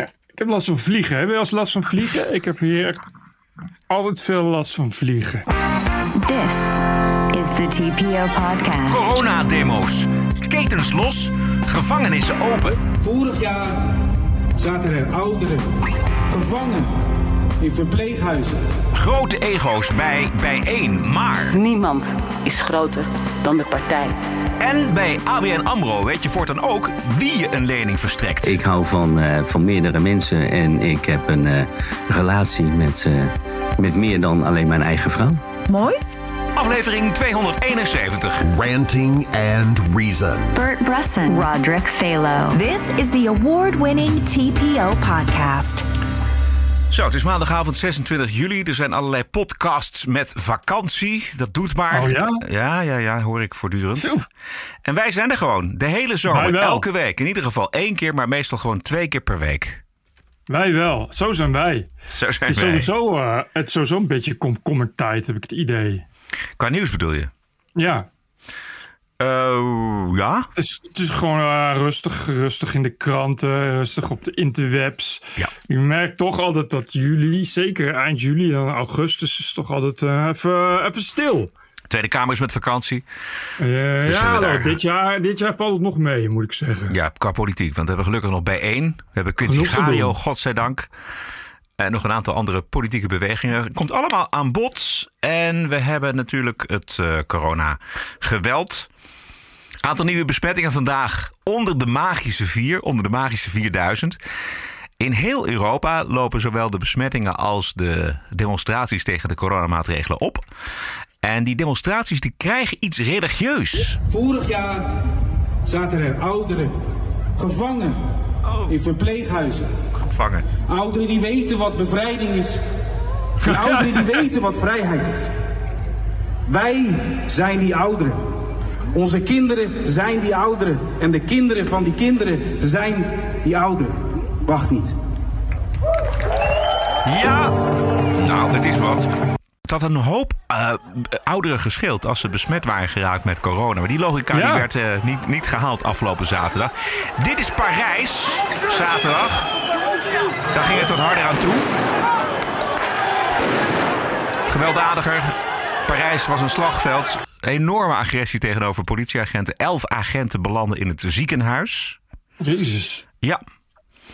Ik heb last van vliegen. Heb je als last van vliegen? Ik heb hier altijd veel last van vliegen. This is the TPO podcast. Corona-demo's. Ketens los. Gevangenissen open. Vorig jaar zaten er ouderen gevangen in verpleeghuizen. Grote ego's bij bijeen. Maar. Niemand is groter dan de partij. En bij ABN AMRO weet je voortaan ook wie je een lening verstrekt. Ik hou van, eh, van meerdere mensen en ik heb een eh, relatie met, eh, met meer dan alleen mijn eigen vrouw. Mooi. Aflevering 271. Ranting and Reason. Bert Bresson, Roderick Phalo. This is the award-winning TPO podcast. Zo, het is maandagavond 26 juli. Er zijn allerlei podcasts met vakantie. Dat doet maar. Oh ja? Ja, ja, ja, hoor ik voortdurend. Zo. En wij zijn er gewoon. De hele zomer. Elke week. In ieder geval één keer, maar meestal gewoon twee keer per week. Wij wel. Zo zijn wij. Zo zijn Het is wij. sowieso, eh, het is sowieso een beetje komkommertijd, heb ik het idee. Qua nieuws bedoel je? Ja, Eh, ja? het is, het is gewoon eh, rustig, rustig in de kranten, rustig op de interwebs. Ja. Je merkt toch altijd dat juli, zeker eind juli en augustus, is toch altijd eh, even, even stil. Tweede Kamer is met vakantie. Dus ja, daar- dit, jaar, dit jaar valt het nog mee, moet ik zeggen. Ja, qua politiek. Want we hebben gelukkig nog bijeen. We hebben te Gario, godzijdank. En nog een aantal andere politieke bewegingen. Komt allemaal aan bod. En we hebben natuurlijk het eh, corona-geweld. Aantal nieuwe besmettingen vandaag onder de magische vier, onder de magische 4000. In heel Europa lopen zowel de besmettingen als de demonstraties tegen de coronamaatregelen op. En die demonstraties die krijgen iets religieus. Vorig jaar zaten er ouderen gevangen in verpleeghuizen. Gevangen. Ouderen die weten wat bevrijding is. En ouderen die weten wat vrijheid is. Wij zijn die ouderen. Onze kinderen zijn die ouderen. En de kinderen van die kinderen zijn die ouderen. Wacht niet. Ja, nou, het is wat. Het had een hoop eh, ouderen gescheeld als ze besmet waren geraakt met corona. Maar die logica die werd eh, niet, niet gehaald afgelopen zaterdag. Dit is Parijs, zaterdag. Daar ging het wat harder aan toe. Gewelddadiger. Parijs was een slagveld. Enorme agressie tegenover politieagenten. Elf agenten belanden in het ziekenhuis. Jezus. Ja,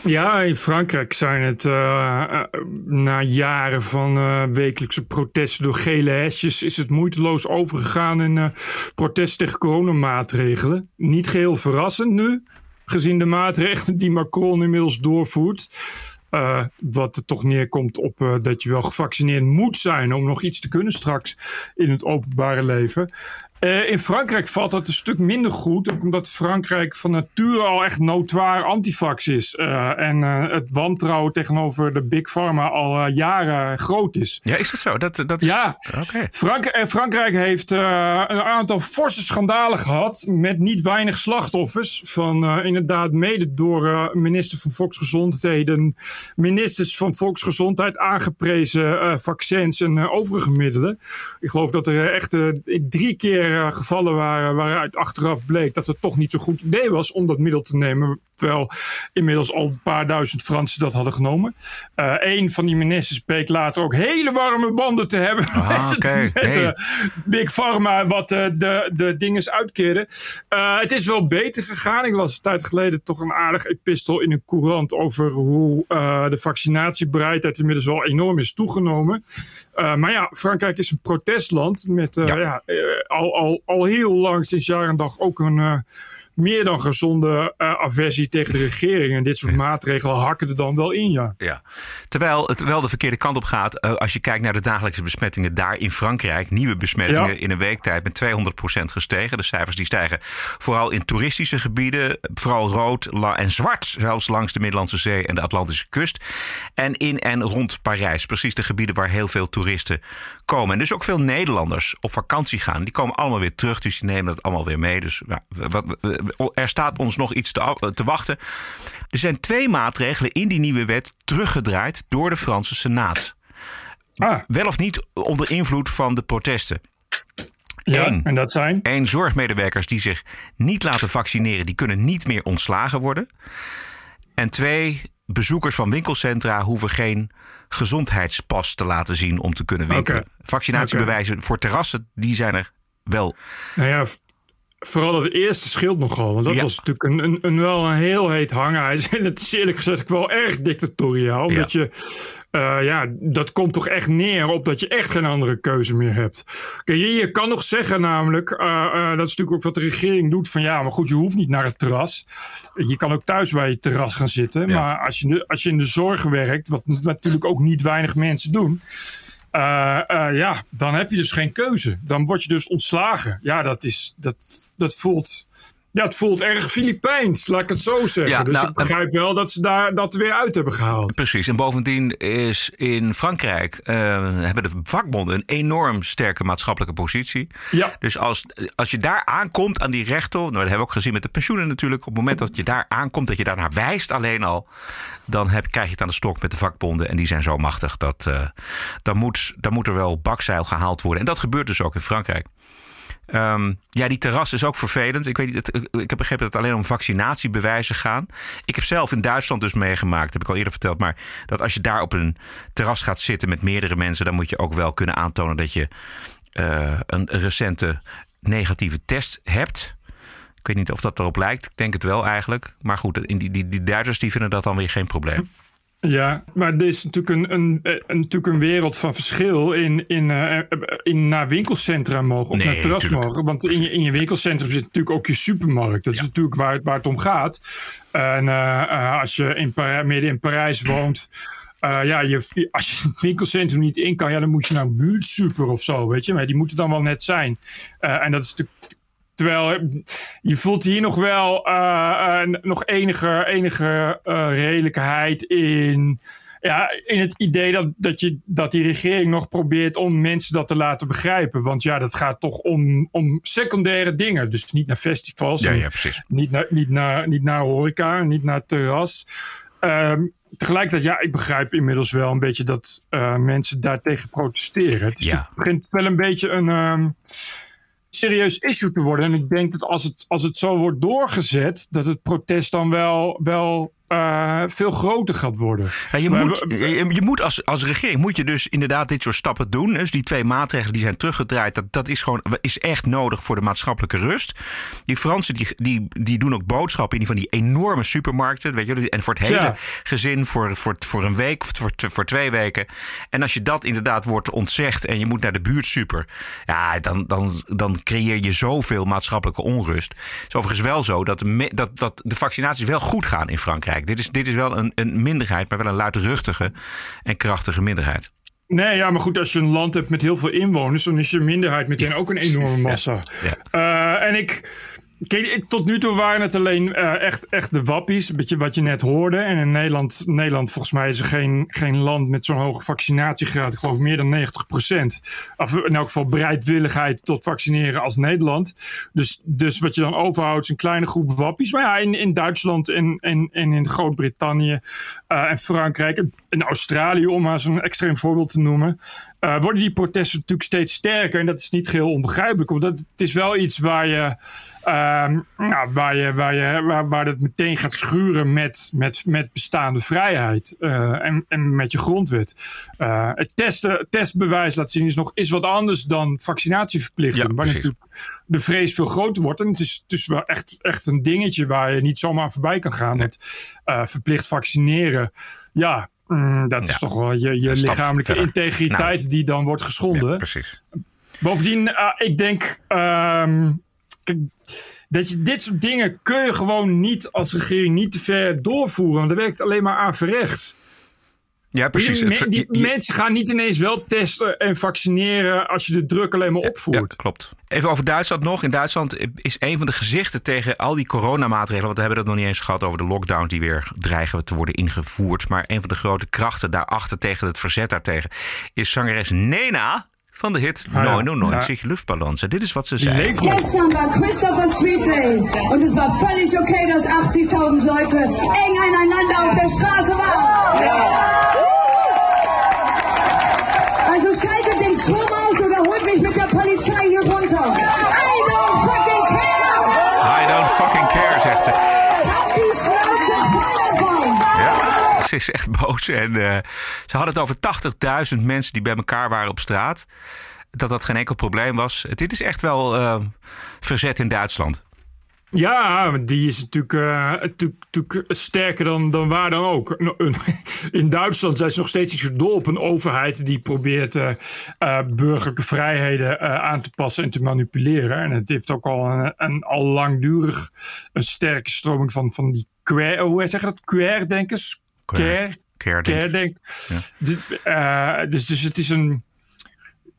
Ja, in Frankrijk zijn het eh, eh, na jaren van eh, wekelijkse protesten door gele hesjes... is het moeiteloos overgegaan in protest tegen coronamaatregelen. Niet geheel verrassend nu, gezien de maatregelen die Macron inmiddels doorvoert. Eh, wat er toch neerkomt op eh, dat je wel gevaccineerd moet zijn... om nog iets te kunnen straks in het openbare leven. Eh, in Frankrijk valt dat een stuk minder goed, ook omdat Frankrijk van nature al echt notoir antivax is. Eh, en eh, het wantrouwen tegenover de Big Pharma al jaren groot is. ja is dat zo? Dat, dat is Ja, Oké. Frank- Frankrijk heeft een aantal forse schandalen gehad met niet weinig slachtoffers. Van inderdaad mede door minister van Volksgezondheden, ministers van Volksgezondheid aangeprezen vaccins en overige middelen. Ik geloof dat er echt drie keer eh, gevallen waren waaruit achteraf bleek dat het toch niet zo'n goed idee was om dat middel te nemen. Terwijl inmiddels al een paar duizend Fransen dat hadden genomen. Eh een van die ministers bleek later ook hele warme banden te hebben Ah, met, Nee. eh, Big Pharma, wat de, de dinges uitkeerde. Eh, het is wel beter gegaan. Ik las een tijd geleden toch een aardig epistel in een courant over hoe de vaccinatiebereidheid inmiddels wel enorm is toegenomen. Maar ja, Frankrijk is een protestland met Ja. ja. Al, al, al heel lang, sinds jaar en dag, ook een eh, meer dan gezonde eh, aversie tegen de regering. En dit soort maatregelen hakken er dan wel in, ja. Ja, terwijl het wel de verkeerde kant op gaat. eh, als je kijkt naar de dagelijkse besmettingen daar in Frankrijk. Nieuwe besmettingen Ja. in een weektijd met 200% gestegen. De cijfers die stijgen vooral in toeristische gebieden. Vooral rood en zwart, zelfs langs de Middellandse Zee en de Atlantische kust. En in en rond Parijs. Precies de gebieden waar heel veel toeristen komen. En dus ook veel Nederlanders op vakantie gaan. Die komen allemaal weer terug, dus die nemen dat allemaal weer mee. Dus ja, wat, er staat ons nog iets te, wachten. Er zijn twee maatregelen in die nieuwe wet teruggedraaid door de Franse Senaat. Ah, Wel of niet onder invloed van de protesten. ja. Eén. En dat zijn? Eén, zorgmedewerkers die zich niet laten vaccineren, die kunnen niet meer ontslagen worden. En twee, bezoekers van winkelcentra hoeven geen gezondheidspas te laten zien om te kunnen winkelen. Vaccinatiebewijzen voor terrassen, die zijn er wel. Nou ja, vooral dat eerste scheelt nogal. Want dat Ja. was natuurlijk een, een, een wel een heel heet hangijzer. En het is eerlijk gezegd ook wel erg dictatoriaal. Omdat je, eh, ja, dat komt toch echt neer op dat je echt geen andere keuze meer hebt. Kijk, je, je kan nog zeggen namelijk, eh, eh, dat is natuurlijk ook wat de regering doet. Van ja, maar goed, je hoeft niet naar het terras. Je kan ook thuis bij je terras gaan zitten. Ja. Maar als je, als je in de zorg werkt, wat natuurlijk ook niet weinig mensen doen. ja, dan heb je dus geen keuze. Dan word je dus ontslagen. Ja, dat, is, dat, dat voelt. Ja, het voelt erg Filipijns, laat ik het zo zeggen. Ja, dus nou, ik begrijp wel dat ze daar dat weer uit hebben gehaald. Precies. En bovendien is in Frankrijk eh, hebben de vakbonden een enorm sterke maatschappelijke positie. Ja. Dus als, als je daar aankomt aan die rechten, nou, dat hebben we ook gezien met de pensioenen natuurlijk. Op het moment dat je daar aankomt, dat je daarnaar wijst alleen al, dan heb, krijg je het aan de stok met de vakbonden. En die zijn zo machtig dat eh, dan, moet, dan moet er wel bakzeil gehaald worden. En dat gebeurt dus ook in Frankrijk. Ehm, ja, die terras is ook vervelend. Ik, weet het- ik heb begrepen dat het alleen om vaccinatiebewijzen gaan. Ik heb zelf in Duitsland dus meegemaakt, heb ik al eerder verteld. Maar dat als je daar op een terras gaat zitten met meerdere mensen, dan moet je ook wel kunnen aantonen dat je eh, een recente negatieve test hebt. Ik weet niet of dat erop lijkt. Ik denk het wel eigenlijk. Maar goed, die, die, die Duitsers die vinden dat dan weer geen probleem. Ja, maar er is natuurlijk een, een, een, natuurlijk een wereld van verschil in, in, eh, in naar winkelcentra mogen of Nee, naar terras tuurlijk. mogen. Want in je, in je winkelcentrum zit natuurlijk ook je supermarkt. Dat is natuurlijk waar, het- waar het om gaat. En eh, eh, als je in Parij- midden in Parijs woont. eh, ja, je, als je het winkelcentrum niet in kan, ja, dan moet je naar een buurtsuper of zo, weet je. Maar die moeten dan wel net zijn. Eh, en dat is natuurlijk Terwijl eh, je voelt hier nog wel eh, eh, nog enige, enige redelijkheid in, ja, in het idee dat, dat, je, dat die regering nog probeert om mensen dat te laten begrijpen. Want ja, dat gaat toch om, om secundaire dingen. Dus niet naar festivals, Ja, ja, precies. niet naar, niet naar, niet naar horeca, niet naar terras. Ehm, tegelijkertijd, ja, ik begrijp inmiddels wel een beetje dat mensen daartegen protesteren. Ja. het begint wel een beetje een ehm, serieus issue te worden. En ik denk dat als het, als het zo wordt doorgezet, dat het protest dan wel, wel eh, veel groter gaat worden. Ja, je, Maar moet, je, je moet als, als regering moet je dus inderdaad dit soort stappen doen. Dus die twee maatregelen die zijn teruggedraaid, dat, dat is gewoon is echt nodig voor de maatschappelijke rust. Die Fransen die, die, die doen ook boodschappen in die van die enorme supermarkten. Weet je, en voor het hele Ja. gezin voor, voor, voor een week of voor, voor twee weken. En als je dat inderdaad wordt ontzegd en je moet naar de buurtsuper. Ja, dan, dan, dan creëer je zoveel maatschappelijke onrust. Het is overigens wel zo dat me- dat, dat de vaccinaties wel goed gaan in Frankrijk. Dit is, dit is wel een, een minderheid, maar wel een luidruchtige en krachtige minderheid. Nee, ja, maar goed, als je een land hebt met heel veel inwoners, dan is je minderheid meteen ook een enorme massa. Ja. Eh, en ik. Tot nu toe waren het alleen eh, echt, echt de wappies, beetje wat je net hoorde. En in Nederland, Nederland volgens mij is er geen, geen land met zo'n hoge vaccinatiegraad. Ik geloof meer dan 90% Of in elk geval bereidwilligheid tot vaccineren als Nederland. Dus, dus wat je dan overhoudt is een kleine groep wappies. Maar ja, in, in Duitsland en in Groot-Brittannië eh, en Frankrijk en Australië, om maar zo'n extreem voorbeeld te noemen, eh, worden die protesten natuurlijk steeds sterker. En dat is niet geheel onbegrijpelijk, want dat, het is wel iets waar je, ehm, nou, waar, je, waar, je, waar, waar het meteen gaat schuren met, met, met bestaande vrijheid eh, en, en met je grondwet. Eh, het testen, testbewijs laten zien is nog is wat anders dan vaccinatieverplichting. Ja, waar natuurlijk de vrees veel groter wordt. En het is, het is wel echt, echt een dingetje waar je niet zomaar voorbij kan gaan. Want eh, verplicht vaccineren, ja, mm, dat is toch wel je, je lichamelijke verder. integriteit Nou. die dan wordt geschonden. Ja, precies. Bovendien, eh, ik denk. ehm, dat je dit soort dingen kun je gewoon niet als regering niet te ver doorvoeren. Want dat werkt alleen maar averechts. Ja, precies. Die, Het- me- die je- mensen gaan niet ineens wel testen en vaccineren als je de druk alleen maar Ja, opvoert. klopt. Even over Duitsland nog. In Duitsland is een van de gezichten tegen al die coronamaatregelen. Want we hebben het nog niet eens gehad over de lockdowns die weer dreigen te worden ingevoerd. Maar een van de grote krachten daarachter tegen het verzet daartegen is zangeres Nena van de hit Ah, ja. 99 Luftballons. En dit is wat ze zei. Gestern war Christopher Street Day und es war völlig okay, dass 80.000 Leute eng aneinander auf der Straße waren. Also schaltet den Strom aus oder holt mich mit der Polizei hier runter. I don't fucking care! I don't fucking care, zegt ze. Hab die Schnauze voll davon! Ja, Ze is echt boos. En eh, ze hadden het over 80.000 mensen die bij elkaar waren op straat. Dat dat geen enkel probleem was. Dit is echt wel uh, verzet in Duitsland. Ja, die is natuurlijk, uh, natuurlijk, natuurlijk, sterker dan, dan waar dan ook. In Duitsland zijn ze nog steeds iets dol op een overheid die probeert uh, uh, burgerlijke vrijheden aan te passen en te manipuleren. En het heeft ook al een, een al langdurig een sterke stroming van, van die queer, hoe zeg je dat? Queerdenkers? Queer. Ja. dus, dus het is een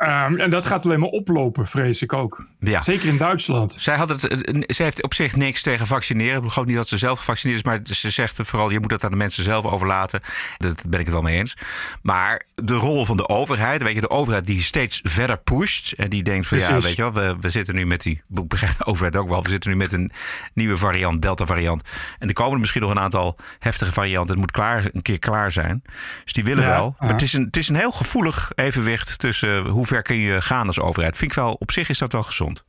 Um, en dat gaat alleen maar oplopen, vrees ik ook. Ja. Zeker in Duitsland. Zij, had het, zij heeft op zich niks tegen vaccineren. Ik geloof niet dat ze zelf gevaccineerd is. Maar ze zegt vooral, je moet dat aan de mensen zelf overlaten. Daar ben ik het wel mee eens. Maar de rol van de overheid. Weet je, de overheid die steeds verder pusht. En die denkt van, Precies. ja, weet je wel. We, we zitten nu met die, ik begrijp de overheid ook wel. We zitten nu met een nieuwe variant, Delta variant. En er komen er misschien nog een aantal heftige varianten. Het moet klaar, een keer klaar zijn. Dus die willen ja, wel. Maar het is, een, het is een heel gevoelig evenwicht tussen hoe ver kun je gaan als overheid. Vind ik wel, op zich is dat wel gezond.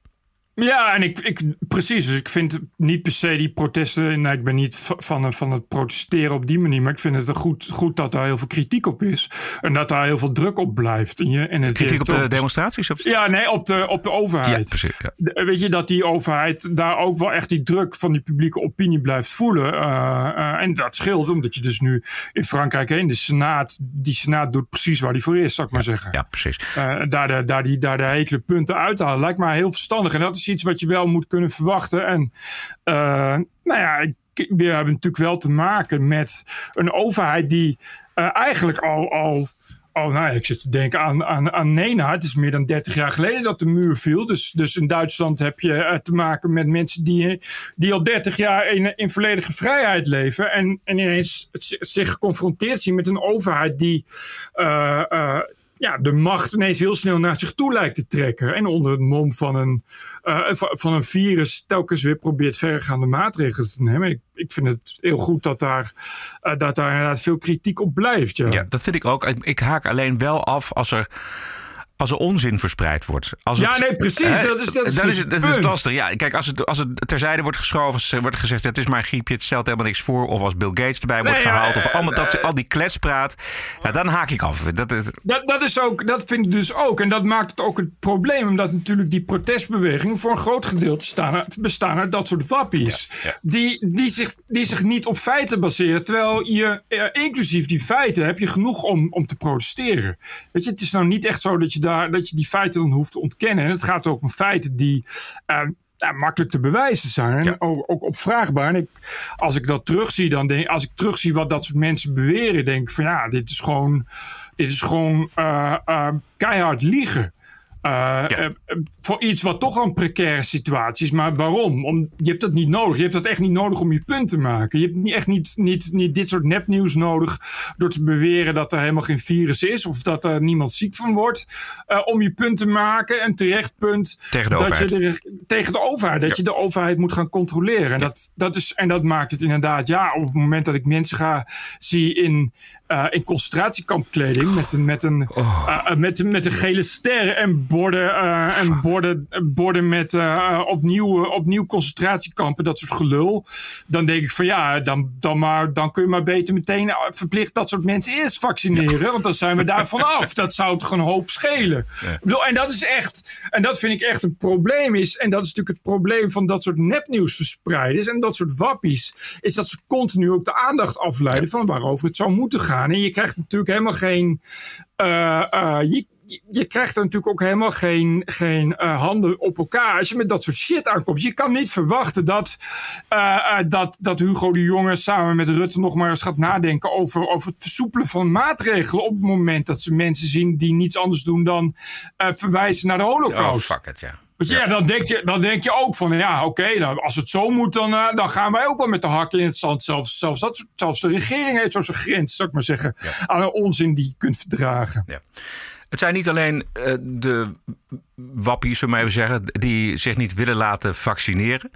Ja, en ik, ik, precies. Dus ik vind niet per se die protesten. Nou, ik ben niet van, van het protesteren op die manier. Maar ik vind het goed, goed dat daar heel veel kritiek op is. En dat daar heel veel druk op blijft. En je, en het kritiek op de demonstraties? Of? Ja, nee, op de, op de overheid. Ja, precies. Ja. Weet je, dat die overheid daar ook wel echt die druk van die publieke opinie blijft voelen. Uh, uh, en dat scheelt, omdat je dus nu in Frankrijk heen, de Senaat, die Senaat doet precies waar die voor is, zou ik maar zeggen. Ja, precies. Uh, daar, de, daar, die, daar de hekele punten uithalen. Lijkt mij heel verstandig. En dat is iets wat je wel moet kunnen verwachten. En uh, nou ja, we hebben natuurlijk wel te maken met een overheid die uh, eigenlijk al, al Oh, nou, ik zit te denken aan, aan, aan Nena. Het is meer dan 30 jaar geleden dat de muur viel. Dus, dus in Duitsland heb je uh, te maken met mensen die, die al 30 jaar in, in volledige vrijheid leven. En, en ineens zich geconfronteerd zien met een overheid die. Ja, de macht ineens heel snel naar zich toe lijkt te trekken. En onder het mom van een, uh, van een virus telkens weer probeert verregaande maatregelen te nemen. Ik, ik vind het heel goed dat daar, uh, dat daar inderdaad veel kritiek op blijft. Ja, ja dat vind ik ook. Ik, ik haak alleen wel af als er als er onzin verspreid wordt. Als ja, het, nee, precies. Hè, dat is, dat is, dat is, dat is lastig. Ja, kijk, als het, als het terzijde wordt geschoven, wordt gezegd: het is maar een griepje, het stelt helemaal niks voor. Of als Bill Gates erbij wordt gehaald, of allemaal dat, al die kletspraat. Ja, dan haak ik af. Dat, is, dat, dat, is ook, dat vind ik dus ook. En dat maakt het ook het probleem, omdat natuurlijk die protestbewegingen voor een groot gedeelte staan, bestaan uit dat soort wappies. Ja, ja. Die, die, zich, die zich niet op feiten baseren. Terwijl je, eh, inclusief die feiten, heb je genoeg om, om te protesteren. Weet je, het is nou niet echt zo dat je, daar, dat je die feiten dan hoeft te ontkennen. En het gaat ook om feiten die uh, ja, makkelijk te bewijzen zijn. Ja. ook, ook opvraagbaar. En ik, als ik dat terugzie, dan denk als ik terugzie wat dat soort mensen beweren, denk ik van ja, dit is gewoon, dit is gewoon uh, uh, keihard liegen. Uh, ja. uh, voor iets wat toch al een precaire situatie is. Maar waarom? Om, je hebt dat niet nodig. Je hebt dat echt niet nodig om je punt te maken. Je hebt niet, echt niet, niet, niet dit soort nepnieuws nodig door te beweren dat er helemaal geen virus is of dat er niemand ziek van wordt. Uh, om je punt te maken. En terecht punt tegen de dat overheid. Je tegen de overheid. Dat ja. je de overheid moet gaan controleren. En, dat, dat is, en dat maakt het inderdaad. Ja, op het moment dat ik mensen ga zie in, in concentratiekampkleding met een, met een, oh. met, met een gele ster en borden, uh, en borden, borden met uh, opnieuw, opnieuw concentratiekampen, dat soort gelul. Dan denk ik van ja, dan, dan, maar, dan kun je maar beter meteen verplicht dat soort mensen eerst vaccineren. Ja. Want dan zijn we daar vanaf. dat zou toch een hoop schelen. Ja. Bedoel, en dat is echt, en dat vind ik echt een probleem is. En dat is natuurlijk het probleem van dat soort nepnieuws verspreiders en dat soort wappies. Is dat ze continu ook de aandacht afleiden van waarover het zou moeten gaan. En je krijgt natuurlijk helemaal geen. Uh, je, je krijgt er natuurlijk ook helemaal geen, geen uh, handen op elkaar als je met dat soort shit aankomt. Je kan niet verwachten dat, uh, uh, dat, dat Hugo de Jonge samen met Rutte nog maar eens gaat nadenken over, over het versoepelen van maatregelen op het moment dat ze mensen zien die niets anders doen dan verwijzen naar de holocaust. Oh, fuck it, ja. Dus ja, dan, denk je, dan denk je ook van ja, oké, okay, nou, als het zo moet, dan, uh, dan gaan wij ook wel met de hakken in het zand. Zelfs, zelfs, dat, zelfs de regering heeft zo zijn grens, zou ik maar zeggen, ja. aan onzin die je kunt verdragen. Ja. Het zijn niet alleen uh, de wappies, zullen we even zeggen, die zich niet willen laten vaccineren.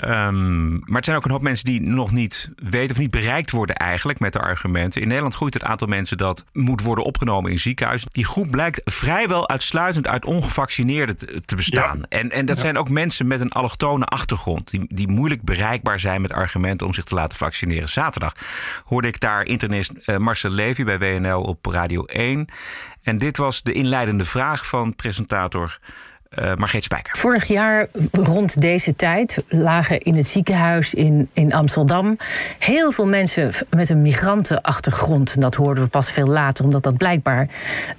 Ehm, maar het zijn ook een hoop mensen die nog niet weten of niet bereikt worden eigenlijk met de argumenten. In Nederland groeit het aantal mensen dat moet worden opgenomen in ziekenhuizen. Die groep blijkt vrijwel uitsluitend uit ongevaccineerden te, te bestaan. En, en dat zijn ook mensen met een allochtone achtergrond. Die, die moeilijk bereikbaar zijn met argumenten om zich te laten vaccineren. Zaterdag hoorde ik daar internist uh, Marcel Levy bij WNL op Radio 1. En dit was de inleidende vraag van presentator uh, Margreet Spijker. Vorig jaar rond deze tijd lagen in het ziekenhuis in, in Amsterdam heel veel mensen met een migrantenachtergrond. Dat hoorden we pas veel later, omdat dat blijkbaar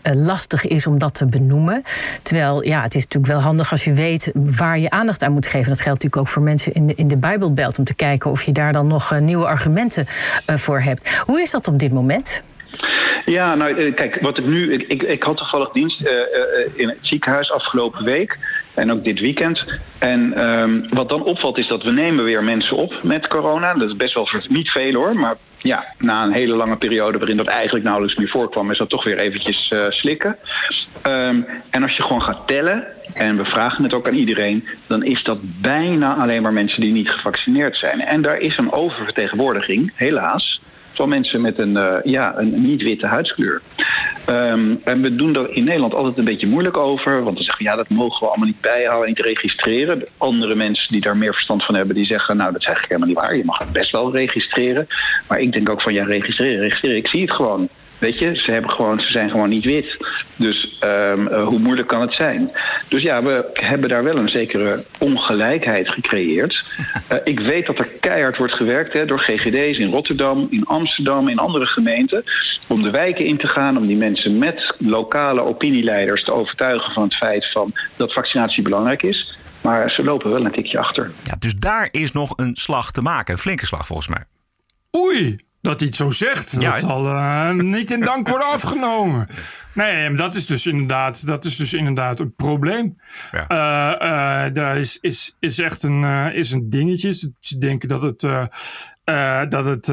uh, lastig is om dat te benoemen. Terwijl ja, het is natuurlijk wel handig als je weet waar je aandacht aan moet geven. Dat geldt natuurlijk ook voor mensen in de, in de Bijbelbelt om te kijken of je daar dan nog uh, nieuwe argumenten voor hebt. Hoe is dat op dit moment? Ja, nou eh, kijk, wat ik nu. Ik, ik had toevallig dienst uh, uh, in het ziekenhuis afgelopen week. En ook dit weekend. En um, wat dan opvalt is dat we nemen weer mensen op met corona. Dat is best wel niet veel hoor. Maar ja, na een hele lange periode waarin dat eigenlijk nauwelijks meer voorkwam, is dat toch weer eventjes slikken. Um, en als je gewoon gaat tellen, en we vragen het ook aan iedereen, dan is dat bijna alleen maar mensen die niet gevaccineerd zijn. En daar is een oververtegenwoordiging, helaas van mensen met een, uh, ja, een niet-witte huidskleur. Um, en we doen er in Nederland altijd een beetje moeilijk over. Want we zeggen, ja, dat mogen we allemaal niet bijhouden, niet registreren. De andere mensen die daar meer verstand van hebben, die zeggen, nou, dat is eigenlijk helemaal niet waar. Je mag het best wel registreren. Maar ik denk ook van, ja, registreren, registreren. Ik zie het gewoon. Weet je, ze, hebben gewoon, ze zijn gewoon niet wit. Dus um, uh, hoe moeilijk kan het zijn? Dus ja, we hebben daar wel een zekere ongelijkheid gecreëerd. Uh, ik weet dat er keihard wordt gewerkt hè, door GGD's in Rotterdam, in Amsterdam, in andere gemeenten. Om de wijken in te gaan, om die mensen met lokale opinieleiders te overtuigen van het feit van dat vaccinatie belangrijk is. Maar ze lopen wel een tikje achter. Ja, dus daar is nog een slag te maken. Een flinke slag volgens mij. Oei, dat hij het zo zegt. Ja, dat zal uh, niet in dank worden afgenomen. Nee, dat is dus inderdaad, dat is dus inderdaad een probleem. Ja. Uh, uh, daar is, is, is echt een, is een dingetje. Ze denken dat het, dat het,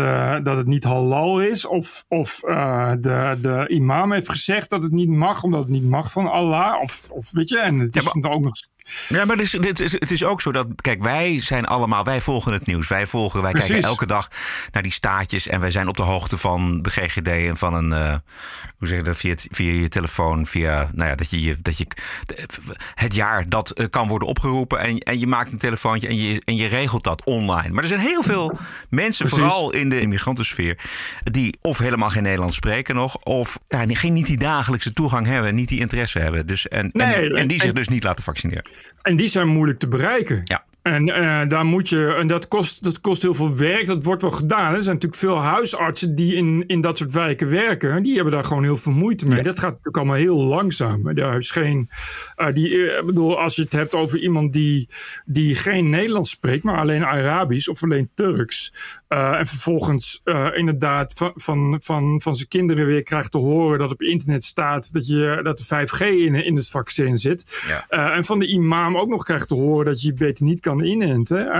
dat het niet halal is. Of, of de, de imam heeft gezegd dat het niet mag, omdat het niet mag van Allah. Of, of weet je, en het is ja, maar... ook nog ja, maar het is, het is ook zo dat, kijk, wij zijn allemaal, wij volgen het nieuws. Wij volgen, wij Precies. kijken elke dag naar die staatjes en wij zijn op de hoogte van de GGD en van een, uh, hoe zeg je dat, via, via je telefoon, via, nou ja, dat je, dat je het jaar dat uh, kan worden opgeroepen en, en je maakt een telefoontje en je, en je regelt dat online. Maar er zijn heel veel mensen, Precies. vooral in de immigrantensfeer, die of helemaal geen Nederlands spreken nog, of ja, geen, niet die dagelijkse toegang hebben, niet die interesse hebben. Dus, en, nee, en, en die zich dus niet laten vaccineren. En die zijn moeilijk te bereiken. Ja. En uh, daar moet je, en dat kost, dat kost heel veel werk. Dat wordt wel gedaan. Er zijn natuurlijk veel huisartsen die in, in dat soort wijken werken. Die hebben daar gewoon heel veel moeite mee. Ja. Dat gaat natuurlijk allemaal heel langzaam. Daar is geen, uh, die, uh, bedoel, als je het hebt over iemand die, die geen Nederlands spreekt, maar alleen Arabisch of alleen Turks. en vervolgens inderdaad van, van, van, van zijn kinderen weer krijgt te horen dat op internet staat dat, je, dat de 5G in, in het vaccin zit. Ja. en van de imam ook nog krijgt te horen dat je beter niet kan inenten.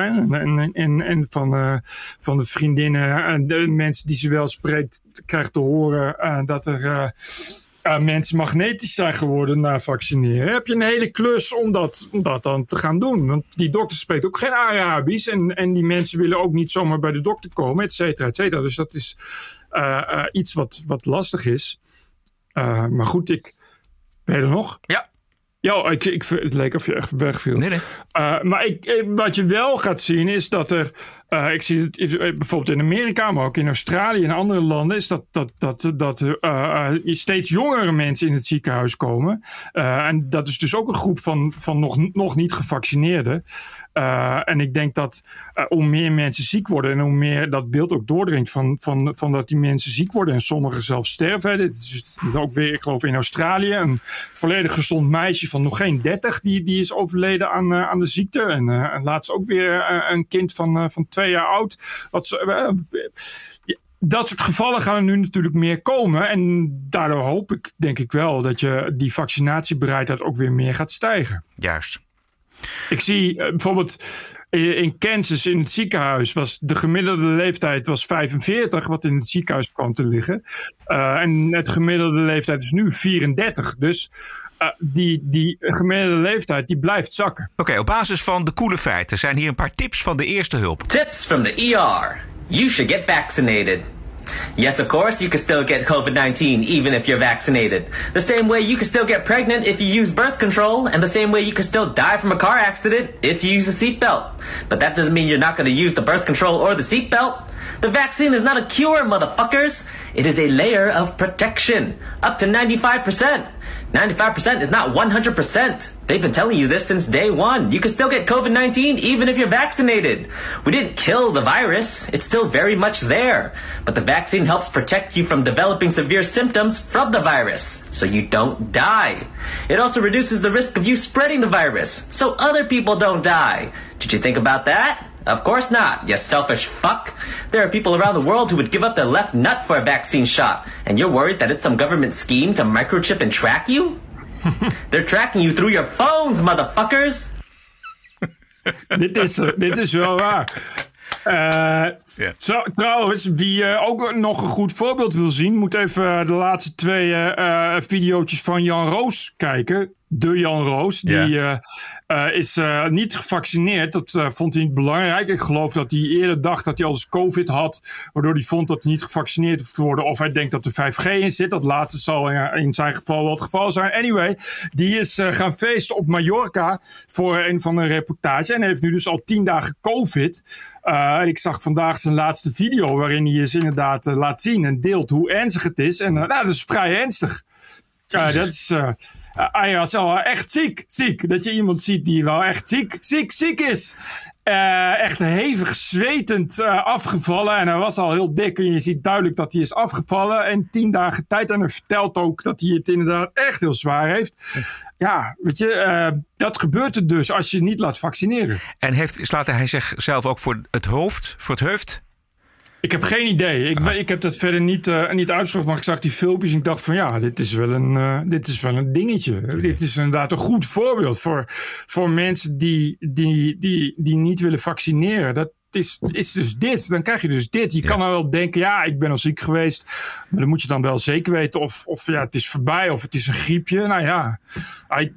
En, en, van, uh, van de vriendinnen en de mensen die ze wel spreekt, krijgt te horen uh, dat er uh, mensen magnetisch zijn geworden na vaccineren. Heb je een hele klus om dat, om dat dan te gaan doen. Want die dokter spreekt ook geen Arabisch. En, en die mensen willen ook niet zomaar bij de dokter komen, et cetera, et cetera. Dus dat is iets wat, wat lastig is. maar goed, ik. Ben je er nog? Ja. Ja, ik, ik, het leek of je echt wegviel. Nee, nee. Uh, maar ik, wat je wel gaat zien is dat er, uh, ik zie het bijvoorbeeld in Amerika, maar ook in Australië en andere landen, is dat, dat, dat, dat uh, steeds jongere mensen in het ziekenhuis komen. en dat is dus ook een groep van, van nog, nog niet gevaccineerden. en ik denk dat hoe meer mensen ziek worden en hoe meer dat beeld ook doordringt van, van, van dat die mensen ziek worden en sommigen zelfs sterven. Dit is ook weer, ik geloof in Australië, een volledig gezond meisje van nog geen 30, die, die is overleden aan, aan de ziekte. En, en laatst ook weer een kind van, van twee jaar oud. Wat, dat soort gevallen gaan er nu natuurlijk meer komen. En daardoor hoop ik, denk ik wel, dat je die vaccinatiebereidheid ook weer meer gaat stijgen. Juist. Ik zie uh, bijvoorbeeld in Kansas in het ziekenhuis was de gemiddelde leeftijd was 45, wat in het ziekenhuis kwam te liggen. Uh, en het gemiddelde leeftijd is nu 34. Dus uh, die, die gemiddelde leeftijd die blijft zakken. Oké, okay, op basis van de coole feiten zijn hier een paar tips van de eerste hulp. Tips from the ER. You should get vaccinated. Yes, of course, you can still get COVID 19 even if you're vaccinated. The same way you can still get pregnant if you use birth control, and the same way you can still die from a car accident if you use a seatbelt. But that doesn't mean you're not going to use the birth control or the seatbelt. The vaccine is not a cure, motherfuckers. It is a layer of protection, up to 95%. 95% is not 100%. They've been telling you this since day one. You can still get COVID 19 even if you're vaccinated. We didn't kill the virus, it's still very much there. But the vaccine helps protect you from developing severe symptoms from the virus, so you don't die. It also reduces the risk of you spreading the virus, so other people don't die. Did you think about that? Of course not, you selfish fuck. There are people around the world who would give up their left nut for a vaccine shot, and you're worried that it's some government scheme to microchip and track you? They're tracking you through your phones, motherfuckers! dit, is, dit is wel waar. Uh, yeah. zo, trouwens, wie uh, ook nog een goed voorbeeld wil zien, moet even de laatste twee uh, video's van Jan Roos kijken de Jan Roos. Die yeah. uh, is uh, niet gevaccineerd. Dat vond hij niet belangrijk. Ik geloof dat hij eerder dacht dat hij al eens COVID had. Waardoor hij vond dat hij niet gevaccineerd hoeft te worden. Of hij denkt dat er 5G in zit. Dat laatste zal in zijn geval wel het geval zijn. Anyway, die is gaan feesten op Mallorca voor een van de reportage. En heeft nu dus al tien dagen COVID. ik zag vandaag zijn laatste video waarin hij is inderdaad laat zien en deelt hoe ernstig het is. En nou, dat is vrij ernstig. Ja, dat is hij was wel echt ziek, ziek. Dat je iemand ziet die wel echt ziek, ziek, ziek is. Uh, echt hevig zwetend uh, afgevallen. En hij was al heel dik. En je ziet duidelijk dat hij is afgevallen. En tien dagen tijd. En hij vertelt ook dat hij het inderdaad echt heel zwaar heeft. Ja, weet je, dat gebeurt er dus als je niet laat vaccineren. En heeft, slaat hij zichzelf ook voor het hoofd, voor het hoofd? Ik heb geen idee. Ik, ik heb dat verder niet, uh, niet uitgezocht. Maar ik zag die filmpjes en ik dacht van ja, dit is wel een, uh, dit is wel een dingetje. Dit is inderdaad een goed voorbeeld voor, voor mensen die, die, die, die niet willen vaccineren. Dat is, is dus dit. Dan krijg je dus dit. Je kan dan wel denken, ja, ik ben al ziek geweest. Maar dan moet je dan wel zeker weten of, of ja, het is voorbij of het is een griepje. Nou ja,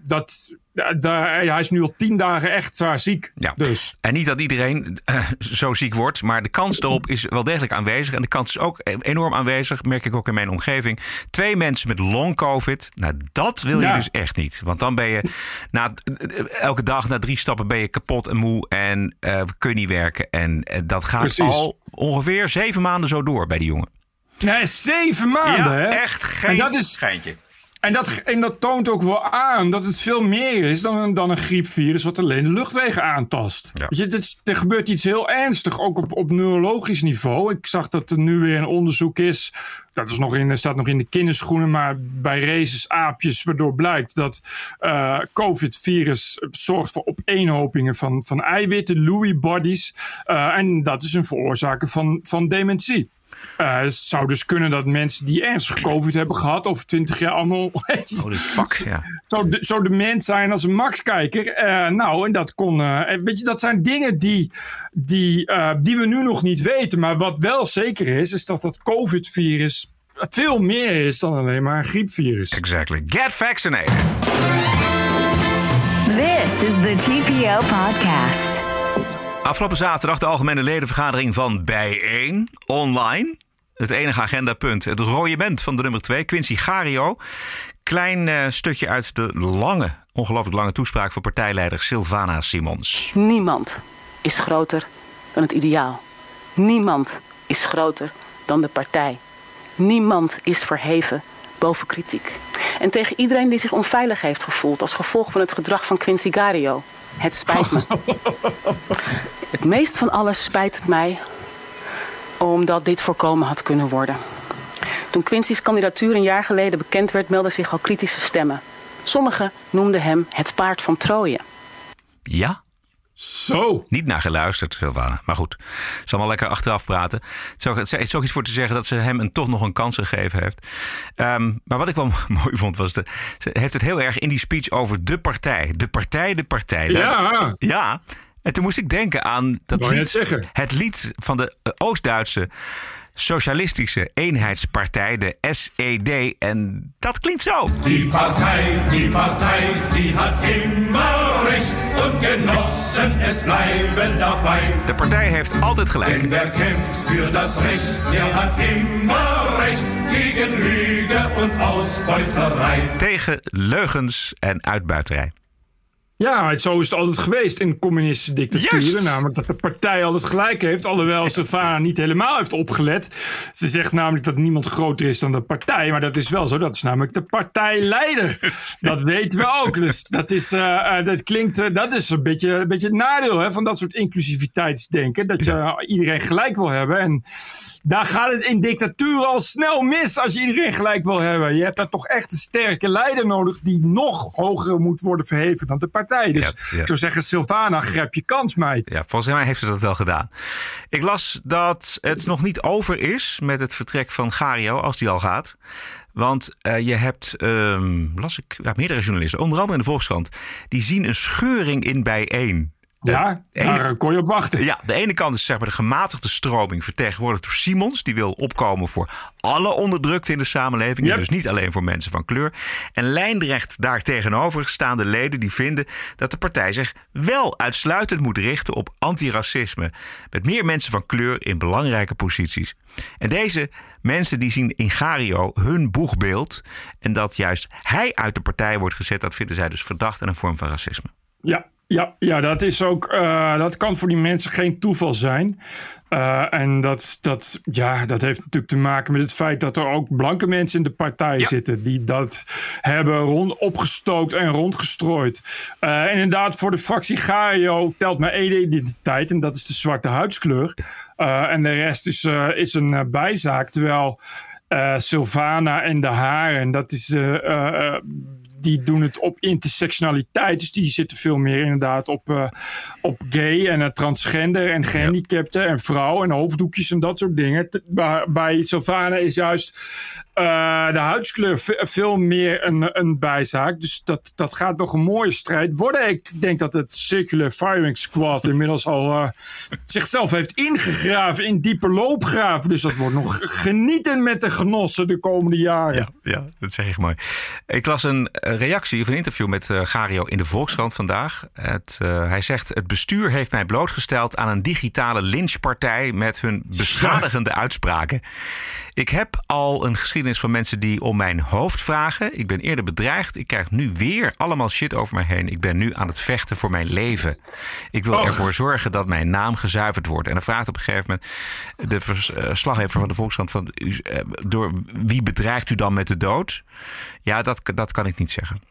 dat, hij is nu al tien dagen echt zwaar ziek. Ja. Dus. En niet dat iedereen uh, zo ziek wordt, maar de kans erop is wel degelijk aanwezig. En de kans is ook enorm aanwezig, merk ik ook in mijn omgeving. Twee mensen met long COVID. Nou, dat wil je ja. dus echt niet. Want dan ben je na, elke dag na drie stappen ben je kapot en moe en uh, kun je niet werken. En uh, dat gaat Precies. al ongeveer zeven maanden zo door bij die jongen. Nee, zeven maanden, ja, hè? echt geen en dat is, schijntje. En dat, en dat toont ook wel aan dat het veel meer is dan een, dan een griepvirus wat alleen de luchtwegen aantast. Ja. je, dit, er gebeurt iets heel ernstig, ook op, op neurologisch niveau. Ik zag dat er nu weer een onderzoek is, dat is nog in, staat nog in de kinderschoenen, maar bij races aapjes, waardoor blijkt dat uh, COVID-virus zorgt voor opeenhopingen van, van eiwitten, Lewy bodies. Uh, en dat is een veroorzaker van, van dementie. Uh, het zou dus kunnen dat mensen die ernstig COVID hebben gehad, of twintig jaar allemaal. oh, fuck, ja. Zo, de, zo mens zijn als een Max-kijker. Uh, nou, en dat kon. Uh, weet je, dat zijn dingen die, die, die we nu nog niet weten. Maar wat wel zeker is, is dat dat COVID-virus veel meer is dan alleen maar een griepvirus. Exactly. Get vaccinated. This is the TPO podcast. Afgelopen zaterdag de algemene ledenvergadering van Bijeen online. Het enige agendapunt, het rode band van de nummer 2, Quincy Gario. Klein uh, stukje uit de lange, ongelooflijk lange toespraak van partijleider Sylvana Simons. Niemand is groter dan het ideaal. Niemand is groter dan de partij. Niemand is verheven boven kritiek. En tegen iedereen die zich onveilig heeft gevoeld als gevolg van het gedrag van Quincy Gario. Het spijt me. Het meest van alles spijt het mij omdat dit voorkomen had kunnen worden. Toen Quincy's kandidatuur een jaar geleden bekend werd, meldden zich al kritische stemmen. Sommigen noemden hem het paard van Troje. Ja? Zo. Niet naar geluisterd, Sylvana. Maar goed, ze zal wel lekker achteraf praten. Het is ook iets voor te zeggen dat ze hem een, toch nog een kans gegeven heeft. Um, maar wat ik wel mooi vond was... De, ze heeft het heel erg in die speech over de partij. De partij, de partij. Ja. Ja. En toen moest ik denken aan dat lied, het, het lied van de Oost-Duitse Socialistische Eenheidspartij, de SED. En dat klinkt zo. Die partij, die partij, die had immer recht. En genossen, es blijven daarbij. De partij heeft altijd gelijk. En wer kämpft für das Recht, der hat immer recht. Tegen Lüge en Ausbeuterei. Tegen leugens en uitbuiterij. Ja, zo is het altijd geweest in communistische dictaturen. Namelijk dat de partij altijd gelijk heeft. Alhoewel Sylvana niet helemaal heeft opgelet. Ze zegt namelijk dat niemand groter is dan de partij. Maar dat is wel zo. Dat is namelijk de partijleider. Dat weten we ook. Dus dat, is, uh, dat klinkt. Uh, dat is een beetje, een beetje het nadeel hè, van dat soort inclusiviteitsdenken. Dat je iedereen gelijk wil hebben. En daar gaat het in dictatuur al snel mis als je iedereen gelijk wil hebben. Je hebt daar toch echt een sterke leider nodig. die nog hoger moet worden verheven dan de partij. Dus ik zou zeggen, Sylvana, grijp je kans mee. Ja, volgens mij heeft ze dat wel gedaan. Ik las dat het nog niet over is met het vertrek van Gario, als die al gaat. Want uh, je hebt, um, las ik, ja, meerdere journalisten, onder andere in de Volkskrant, die zien een scheuring in bijeen. Ja, daar kon je op wachten. Ja, de ene kant is zeg maar de gematigde stroming vertegenwoordigd door Simons. Die wil opkomen voor alle onderdrukte in de samenleving. Yep. Dus niet alleen voor mensen van kleur. En lijnrecht daar tegenover staan de leden die vinden dat de partij zich wel uitsluitend moet richten op antiracisme. Met meer mensen van kleur in belangrijke posities. En deze mensen die zien in Gario hun boegbeeld. En dat juist hij uit de partij wordt gezet, dat vinden zij dus verdacht en een vorm van racisme. Ja, ja, ja, dat is ook. Uh, dat kan voor die mensen geen toeval zijn. Uh, en dat, dat, ja, dat heeft natuurlijk te maken met het feit dat er ook blanke mensen in de partij ja. zitten. die dat hebben rond, opgestookt en rondgestrooid. Uh, inderdaad, voor de fractie Gario telt maar één identiteit. en dat is de zwarte huidskleur. en de rest is, is een bijzaak. Terwijl. Sylvana en de haren, dat is die doen het op intersectionaliteit. Dus die zitten veel meer inderdaad op, uh, op gay en uh, transgender en gehandicapten en vrouw en hoofddoekjes en dat soort dingen. Bij, bij Sylvana is juist de huidskleur veel meer een, een bijzaak. Dus dat, dat gaat nog een mooie strijd worden. Ik denk dat het Circular Firing Squad inmiddels al zichzelf heeft ingegraven in diepe loopgraven. Dus dat wordt nog genieten met de genossen de komende jaren. Ja, ja dat zeg ik mooi. Ik las een reactie of een interview met uh, Gario in de Volkskrant vandaag. Het, uh, hij zegt: Het bestuur heeft mij blootgesteld aan een digitale lynchpartij met hun beschadigende uitspraken. Ik heb al een geschiedenis van mensen die om mijn hoofd vragen. Ik ben eerder bedreigd. Ik krijg nu weer allemaal shit over mij heen. Ik ben nu aan het vechten voor mijn leven. Ik wil ervoor zorgen dat mijn naam gezuiverd wordt. En dan vraagt op een gegeven moment de verslaggever van de Volkskrant: van, uh, door wie bedreigt u dan met de dood? Ja, dat, dat kan ik niet zeggen.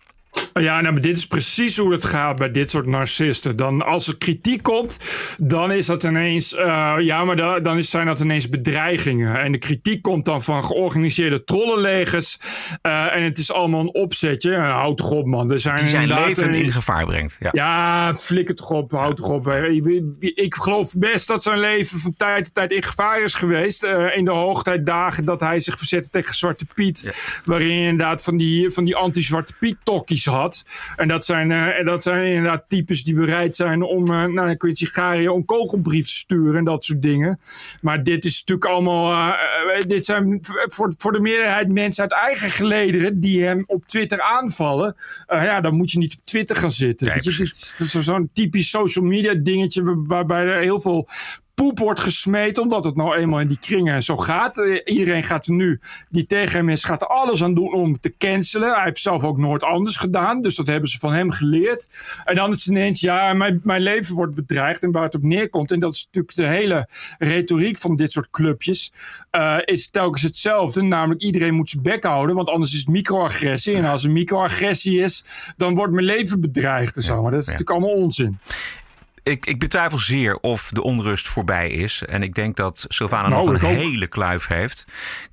Ja, nou, maar dit is precies hoe het gaat bij dit soort narcisten. Dan, als er kritiek komt, dan is dat ineens. Uh, ja, maar dan, dan zijn dat ineens bedreigingen. En de kritiek komt dan van georganiseerde trollenlegers. Uh, en het is allemaal een opzetje. Uh, houd toch op, man. Er zijn Die zijn leven in gevaar brengt. Ja, ja flikker toch op. Houd toch op. Ik geloof best dat zijn leven van tijd tot tijd in gevaar is geweest. in de hoogtijdagen dat hij zich verzette tegen Zwarte Piet. Ja. Waarin inderdaad van die, van die anti-Zwarte Piet-tokkies had. En dat zijn, uh, dat zijn inderdaad types die bereid zijn om, uh, nou, dan kun je Sigario een kogelbrief te sturen en dat soort dingen. Maar dit is natuurlijk allemaal, uh, dit zijn voor, voor de meerderheid mensen uit eigen gelederen die hem op Twitter aanvallen. ja, dan moet je niet op Twitter gaan zitten. Ja, dit is zo'n typisch social media dingetje waarbij er heel veel poep wordt gesmeten, omdat het nou eenmaal in die kringen zo gaat. Uh, iedereen gaat er nu, die tegen hem is, gaat er alles aan doen om te cancelen. Hij heeft zelf ook nooit anders gedaan, dus dat hebben ze van hem geleerd. En dan is het ineens, ja, mijn, mijn leven wordt bedreigd en waar het op neerkomt. En dat is natuurlijk de hele retoriek van dit soort clubjes, uh, is telkens hetzelfde. Namelijk, iedereen moet zijn bek houden, want anders is het microagressie. En als er microagressie is, dan wordt mijn leven bedreigd en zo. Maar dat is natuurlijk allemaal onzin ik, ik betwijfel zeer of de onrust voorbij is. En ik denk dat Sylvana nou, nog een hele kluif heeft.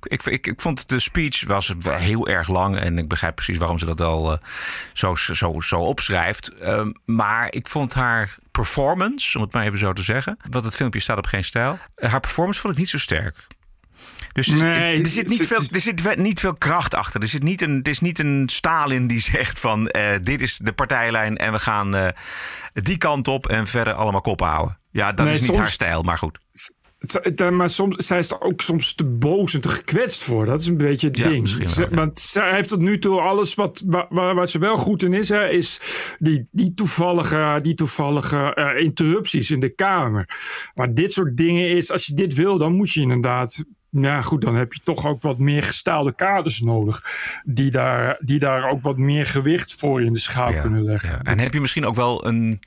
Ik, ik, ik vond de speech was heel erg lang. En ik begrijp precies waarom ze dat al uh, zo, zo, zo opschrijft. Uh, maar ik vond haar performance, om het maar even zo te zeggen. Want het filmpje staat op geen stijl. Eh, haar performance vond ik niet zo sterk. Dus er, Nee, er, zit niet veel, er zit niet veel kracht achter. Er zit niet een, het is niet een Stalin die zegt van eh, dit is de partijlijn en we gaan eh, die kant op en verder allemaal kop houden. Ja, dat Nee, is niet soms- haar stijl, maar goed. Eh, maar soms, zij is er ook soms te boos en te gekwetst voor. Dat is een beetje het Ja, ding. wel, ja. Want zij heeft tot nu toe alles wat, waar, waar waar ze wel goed in is, hè, is die, die toevallige, die toevallige interrupties in de Kamer. Maar dit soort dingen is, als je dit wil, dan moet je inderdaad. Ja, goed, dan heb je toch ook wat meer gestaalde kaders nodig. Die daar, die daar ook wat meer gewicht voor in de schaal kunnen leggen. En heb je misschien ook wel een,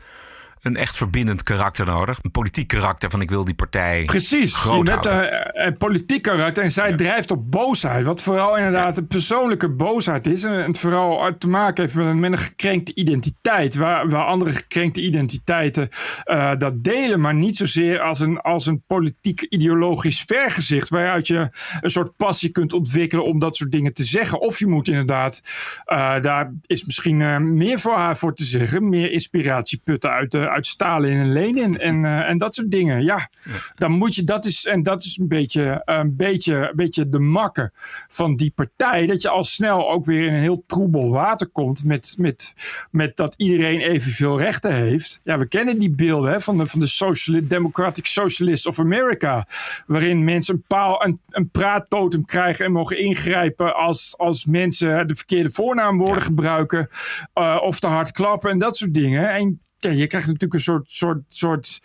een echt verbindend karakter nodig? Een politiek karakter van ik wil die partij Precies, groot hebt houden. een, een politiek karakter en zij drijft op boosheid. Wat vooral inderdaad een persoonlijke boosheid is. En het vooral te maken heeft met een, met een gekrenkte identiteit. Waar, waar andere gekrenkte identiteiten eh, dat delen. Maar niet zozeer als een, als een politiek ideologisch vergezicht. Waaruit je een soort passie kunt ontwikkelen om dat soort dingen te zeggen. Of je moet inderdaad, eh, daar is misschien eh, meer voor haar voor te zeggen. Meer inspiratie putten uit, eh, uit Stalin en Lenin en, eh, en dat soort dingen. Ja, dan moet je, dat is, en dat is een beetje, een beetje, een beetje de makke van die partij. Dat je al snel ook weer in een heel troebel water komt met, met, met dat iedereen evenveel rechten heeft. Ja, we kennen die beelden hè, van de, van de Sociali- Democratic Socialists of America. Waarin mensen een, paal, een, een praattotem krijgen en mogen ingrijpen als, als mensen de verkeerde voornaamwoorden gebruiken. eh, of te hard klappen en dat soort dingen. En ja, je krijgt natuurlijk een soort, soort, soort,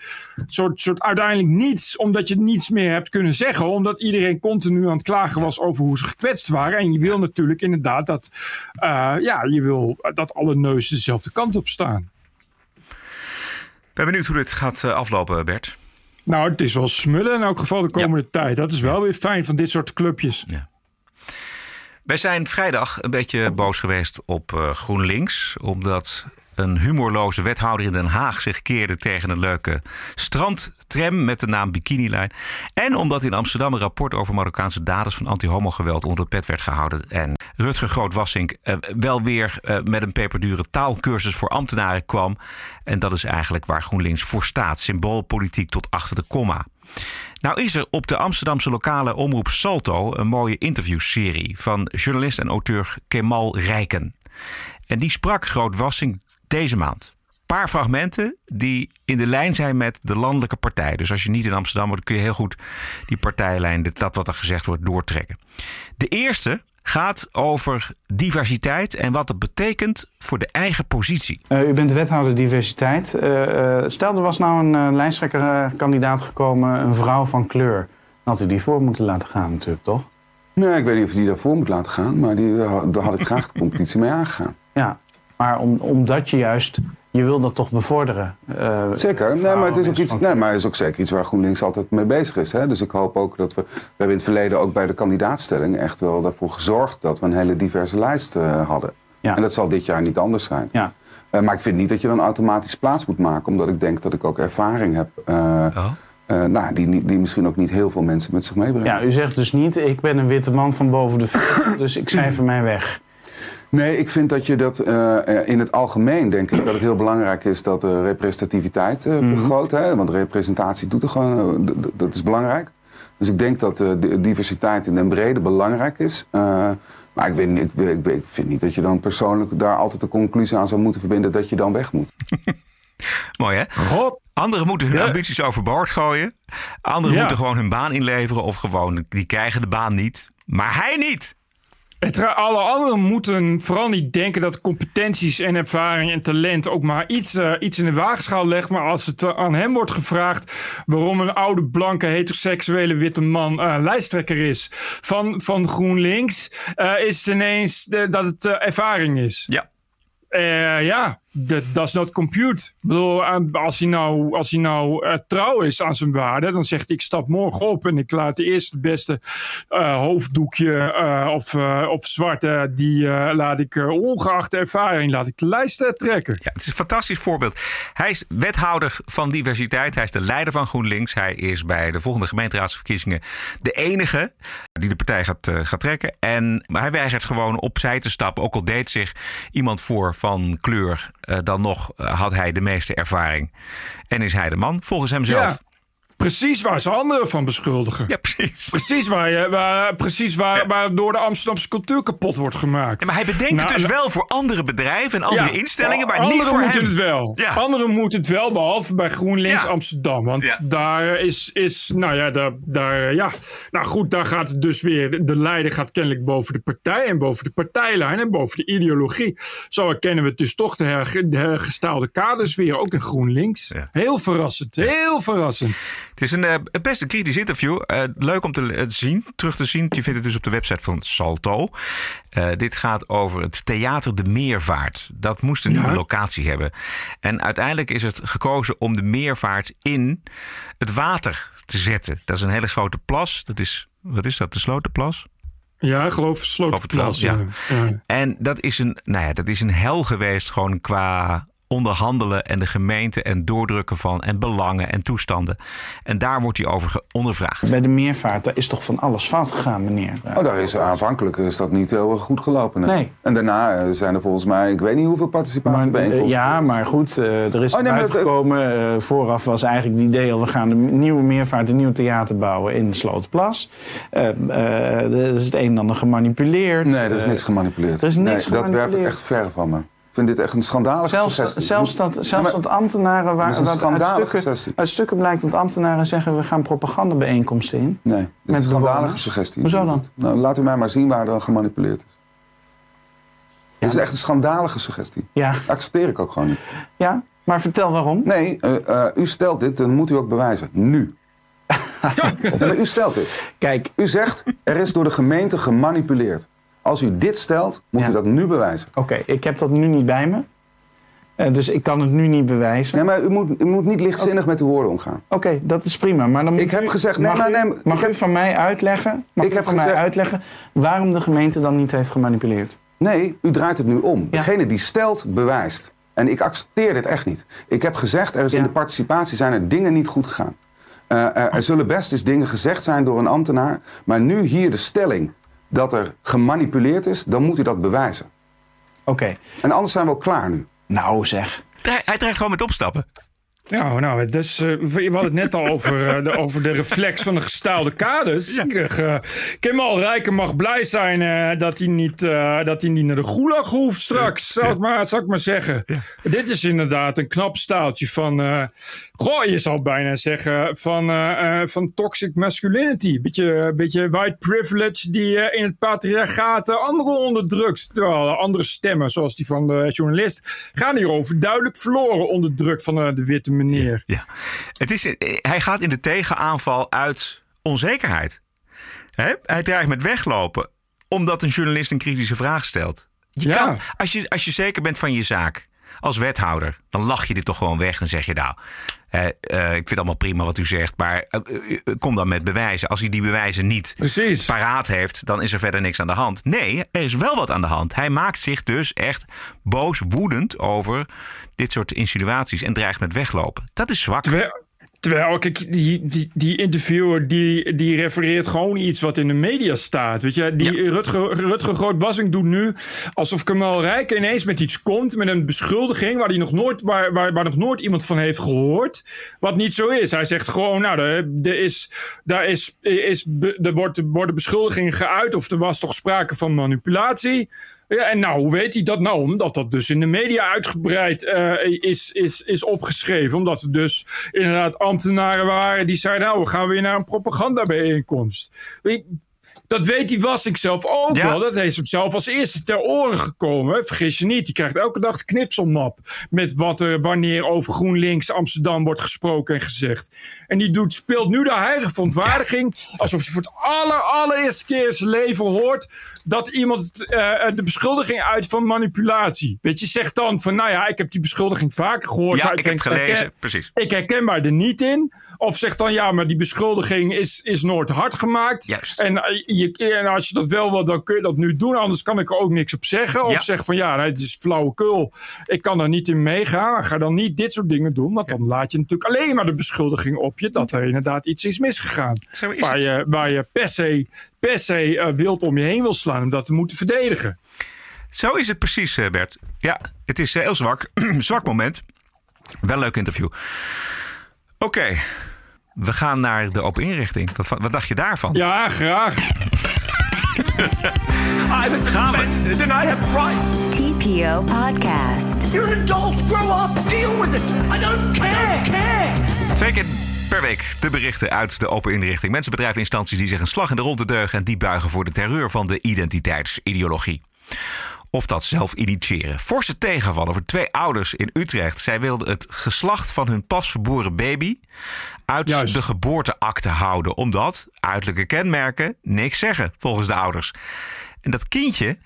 soort, soort uiteindelijk niets, omdat je niets meer hebt kunnen zeggen, omdat iedereen continu aan het klagen was over hoe ze gekwetst waren. En je wil natuurlijk inderdaad dat, eh, ja, je wil dat alle neuzen dezelfde kant op staan. ben benieuwd hoe dit gaat eh, aflopen, Bert. Nou, het is wel smullen in elk geval de komende tijd. Dat is wel weer fijn van dit soort clubjes. Wij zijn vrijdag een beetje boos geweest op eh, GroenLinks. Omdat een humorloze wethouder in Den Haag zich keerde tegen een leuke strandtram met de naam Bikinilijn. En omdat in Amsterdam een rapport over Marokkaanse daders van anti-homo-geweld onder de pet werd gehouden. En Rutger Groot-Wassink eh, wel weer eh, met een peperdure taalkursus voor ambtenaren kwam. En dat is eigenlijk waar GroenLinks voor staat. Symboolpolitiek tot achter de komma. Nou is er op de Amsterdamse lokale omroep Salto een mooie interviewserie van journalist en auteur Kemal Rijken. En die sprak Groot Wassing deze maand. Paar fragmenten die in de lijn zijn met de landelijke partij. Dus als je niet in Amsterdam wordt, kun je heel goed die partijlijn, dit- dat wat er gezegd wordt, doortrekken. De eerste gaat over diversiteit en wat dat betekent voor de eigen positie. Eh, u bent wethouder diversiteit. Eh, eh, stel, er was nou een eh, lijsttrekkerkandidaat gekomen, een vrouw van kleur. Dan had u die voor moeten laten gaan natuurlijk, toch? Nee, ik weet niet of je die daarvoor moet laten gaan, maar die, daar had ik graag de competitie mee aangegaan. Ja, maar om, omdat je juist, je wil dat toch bevorderen. eh, Zeker, nee, maar, het is ook iets, van- nee, maar het is ook zeker iets waar GroenLinks altijd mee bezig is. Hè? Dus ik hoop ook dat we... We hebben in het verleden ook bij de kandidaatstelling echt wel daarvoor gezorgd... dat we een hele diverse lijst eh, hadden. En dat zal dit jaar niet anders zijn. Ja. Eh, maar ik vind niet dat je dan automatisch plaats moet maken... omdat ik denk dat ik ook ervaring heb... eh, eh, nou, die, die misschien ook niet heel veel mensen met zich meebrengen. Ja, u zegt dus niet, ik ben een witte man van boven de 40, dus ik cijfer mij weg. Nee, ik vind dat je dat eh, eh, in het algemeen denk ik dat het heel belangrijk is dat de representativiteit eh, vergroot. Hè? Want representatie doet er gewoon, dat is belangrijk. Dus ik denk dat eh, de diversiteit in den brede belangrijk is. Eh, maar ik, weet, ik, ik, ik vind niet dat je dan persoonlijk daar altijd de conclusie aan zou moeten verbinden dat je dan weg moet. Mooi hè? Anderen moeten hun ambities overboord gooien. Anderen Ja. moeten gewoon hun baan inleveren. Of gewoon, die krijgen de baan niet. Maar hij niet. Het, alle anderen moeten vooral niet denken dat competenties en ervaring en talent ook maar iets, eh, iets in de waagschaal legt. Maar als het eh, aan hem wordt gevraagd waarom een oude, blanke, heteroseksuele witte man eh, lijsttrekker is van, van GroenLinks, is het ineens dat het ervaring is. Ja. ja, dat does not compute. Ik bedoel, als hij nou, als nou eh, trouw is aan zijn waarde, dan zegt hij: ik stap morgen op en ik laat de eerste beste eh, hoofddoekje eh, of, of zwarte, die laat ik ongeacht ervaring, laat ik de lijst trekken. Ja, het is een fantastisch voorbeeld. Hij is wethouder van diversiteit. Hij is de leider van GroenLinks. Hij is bij de volgende gemeenteraadsverkiezingen de enige die de partij gaat, gaat trekken. En hij weigert gewoon opzij te stappen. Ook al deed zich iemand voor van kleur dan nog eh, had hij de meeste ervaring. En is hij de man, volgens hemzelf. Ja. Precies waar ze anderen van beschuldigen. Ja, precies. Precies waar, je, waar, precies waar, waar door de Amsterdamse cultuur kapot wordt gemaakt. Ja, maar hij bedenkt Nou, het dus nou- wel voor andere bedrijven en andere instellingen, maar Anderen niet voor moeten hem. het wel. Anderen moeten het wel, behalve bij GroenLinks. Amsterdam. Want daar is, is, nou ja, daar, daar, ja. Nou goed, daar gaat het dus weer. De leider gaat kennelijk boven de partij en boven de partijlijn en boven de ideologie. Zo herkennen we dus toch de, herge- de hergestaalde kaders weer, ook in GroenLinks. Heel verrassend, heel verrassend. Het is een eh, best een kritisch interview. Eh, leuk om te eh, zien, terug te zien. Je vindt het dus op de website van Salto. Dit gaat over het Theater de Meervaart. Dat moest een nieuwe locatie hebben. En uiteindelijk is het gekozen om de meervaart in het water te zetten. Dat is een hele grote plas. Dat is, wat is dat, de Slotenplas? Ja, ik geloof Slotenplas. ja. ja. Ja. En dat is, een, nou ja, dat is een hel geweest gewoon qua onderhandelen en de gemeente en doordrukken van en belangen en toestanden. En daar wordt hij over ondervraagd. Bij de meervaart, daar is toch van alles fout gegaan, meneer? Oh, daar is aanvankelijk is dat niet heel erg goed gelopen. hè? Nee. En daarna eh, zijn er volgens mij, ik weet niet hoeveel participatiebijeenkomsten. Eh, ja, maar goed, eh, er is Oh, nee, uitgekomen. eh, vooraf was eigenlijk het idee al, we gaan een nieuwe meervaart, een nieuw theater bouwen in de Slotenplas. Eh, eh, er is het een en ander gemanipuleerd. Nee, er is Eh, niks gemanipuleerd. Er is niks nee, dat werp ik echt ver van me. Ik vind dit echt een schandalige Zelfs, suggestie. zelfs dat, Ja, zelfs maar- dat ambtenaren... Waar, Dat is uit, stukken, suggestie. uit stukken blijkt dat ambtenaren zeggen... we gaan propagandabijeenkomsten in. Nee, dit is Met een schandalige bewoners. suggestie. Hoezo dan? Nou, laat u mij maar zien waar er dan gemanipuleerd is. Dit is echt een schandalige suggestie. Ja. Accepteer ik ook gewoon niet. Ja, maar vertel waarom. Nee, eh, eh, u stelt dit, dan moet u ook bewijzen. Nu. Maar u stelt dit. Kijk. U zegt, er is door de gemeente gemanipuleerd. Als u dit stelt, moet u dat nu bewijzen. Oké, ik heb dat nu niet bij me. Eh, dus ik kan het nu niet bewijzen. Nee, maar u moet, u moet niet lichtzinnig met uw woorden omgaan. Oké, dat is prima. Maar dan moet Ik heb u, gezegd- nee, mag maar u, nee, mag ik u heb- van mij uitleggen, mag Ik u heb van mij gezegd- uitleggen waarom de gemeente dan niet heeft gemanipuleerd? Nee, u draait het nu om. Degene die stelt, bewijst. En ik accepteer dit echt niet. Ik heb gezegd, er is in de participatie zijn er dingen niet goed gegaan. Eh, er, er zullen best eens dingen gezegd zijn door een ambtenaar. Maar nu hier de stelling dat er gemanipuleerd is, dan moet u dat bewijzen. Oké. En anders zijn we ook klaar nu. Nou zeg. Hij, dreigt gewoon met opstappen. Nou, nou het is, eh, we hadden het net al over, eh, de, over de reflex van de gestaalde kaders. Ik, eh, Kemal Rijken mag blij zijn eh, dat, hij niet, eh, dat hij niet naar de gulag hoeft straks, zal, ik maar, zal ik maar zeggen. Dit is inderdaad een knap staaltje van, eh, goh, je zou bijna zeggen, van, eh, eh, van toxic masculinity. Beetje, beetje white privilege die eh, in het patriarchaat anderen onderdrukt. Terwijl andere stemmen, zoals die van de journalist, gaan hierover duidelijk verloren onder druk van de witte meneer. Ja. Het is, hij gaat in de tegenaanval uit onzekerheid. Hè? Hij dreigt met weglopen omdat een journalist een kritische vraag stelt. Je Ja. kan, als, je, als je zeker bent van je zaak, als wethouder, dan lach je dit toch gewoon weg. Dan zeg je nou, eh, ik vind het allemaal prima wat u zegt, maar eh, eh, kom dan met bewijzen. Als hij die bewijzen niet paraat heeft, dan is er verder niks aan de hand. Nee, er is wel wat aan de hand. Hij maakt zich dus echt boos, woedend over dit soort insinuaties en dreigt met weglopen. Dat is zwak. Terwijl, terwijl kijk, die, die, die interviewer die, die refereert gewoon iets wat in de media staat. Weet je, die Rutger, Rutger Groot-Wassink doet nu alsof Kamal Rijk ineens met iets komt, met een beschuldiging waar, die nog nooit, waar, waar, waar nog nooit iemand van heeft gehoord. Wat niet zo is. Hij zegt gewoon, nou, er, er, is, daar is, is, er wordt, worden beschuldigingen geuit of er was toch sprake van manipulatie. Ja, en nou, hoe weet hij dat nou? Omdat dat dus in de media uitgebreid eh, is, is, is opgeschreven. Omdat er dus inderdaad ambtenaren waren die zeiden... nou, we gaan weer naar een propagandabijeenkomst. Dat weet die Wassink zelf ook Ja. wel. Dat is hem zelf als eerste ter oren gekomen. Vergis je niet, die krijgt elke dag de knipselmap... met wat er wanneer over GroenLinks Amsterdam wordt gesproken en gezegd. En die doet, speelt nu de heilige verontwaardiging... alsof hij voor het aller, allereerste keer in zijn leven hoort... dat iemand eh, de beschuldiging uit van manipulatie. Weet je, zegt dan van... nou ja, ik heb die beschuldiging vaker gehoord... Ja, maar ik heb het herken- gelezen, precies. ik herken mij er niet in. Of zegt dan, ja, maar die beschuldiging is, is nooit hard gemaakt. Juist. En, eh, je, en als je dat wel wil, dan kun je dat nu doen. Anders kan ik er ook niks op zeggen. Of Ja. zeg van, ja, het is flauwekul. Ik kan er niet in meegaan. Ga dan niet dit soort dingen doen. Want dan laat je natuurlijk alleen maar de beschuldiging op je... dat er inderdaad iets is misgegaan. Zo is Waar je, waar je per se, per se eh, wild om je heen wil slaan... om dat te moeten verdedigen. Zo is het precies, eh, Bert. Ja, het is eh, heel zwak. zwak moment. Wel een leuk interview. Oké, we gaan naar de open inrichting. Wat, wat dacht je daarvan? Ja, graag. Offended and I have rights. TPO Podcast. You're an adult. Grow up. Deal with it. I don't care. care. Twee keer per week de berichten uit de open inrichting. Mensen, bedrijven, instanties die zich een slag in de ronde deugen... en die buigen voor de terreur van de identiteitsideologie. Of dat zelf initiëren. Forse tegenvallen voor twee ouders in Utrecht. Zij wilden het geslacht van hun pasgeboren baby uit de geboorteakte houden. Omdat uiterlijke kenmerken niks zeggen, volgens de ouders. En dat kindje,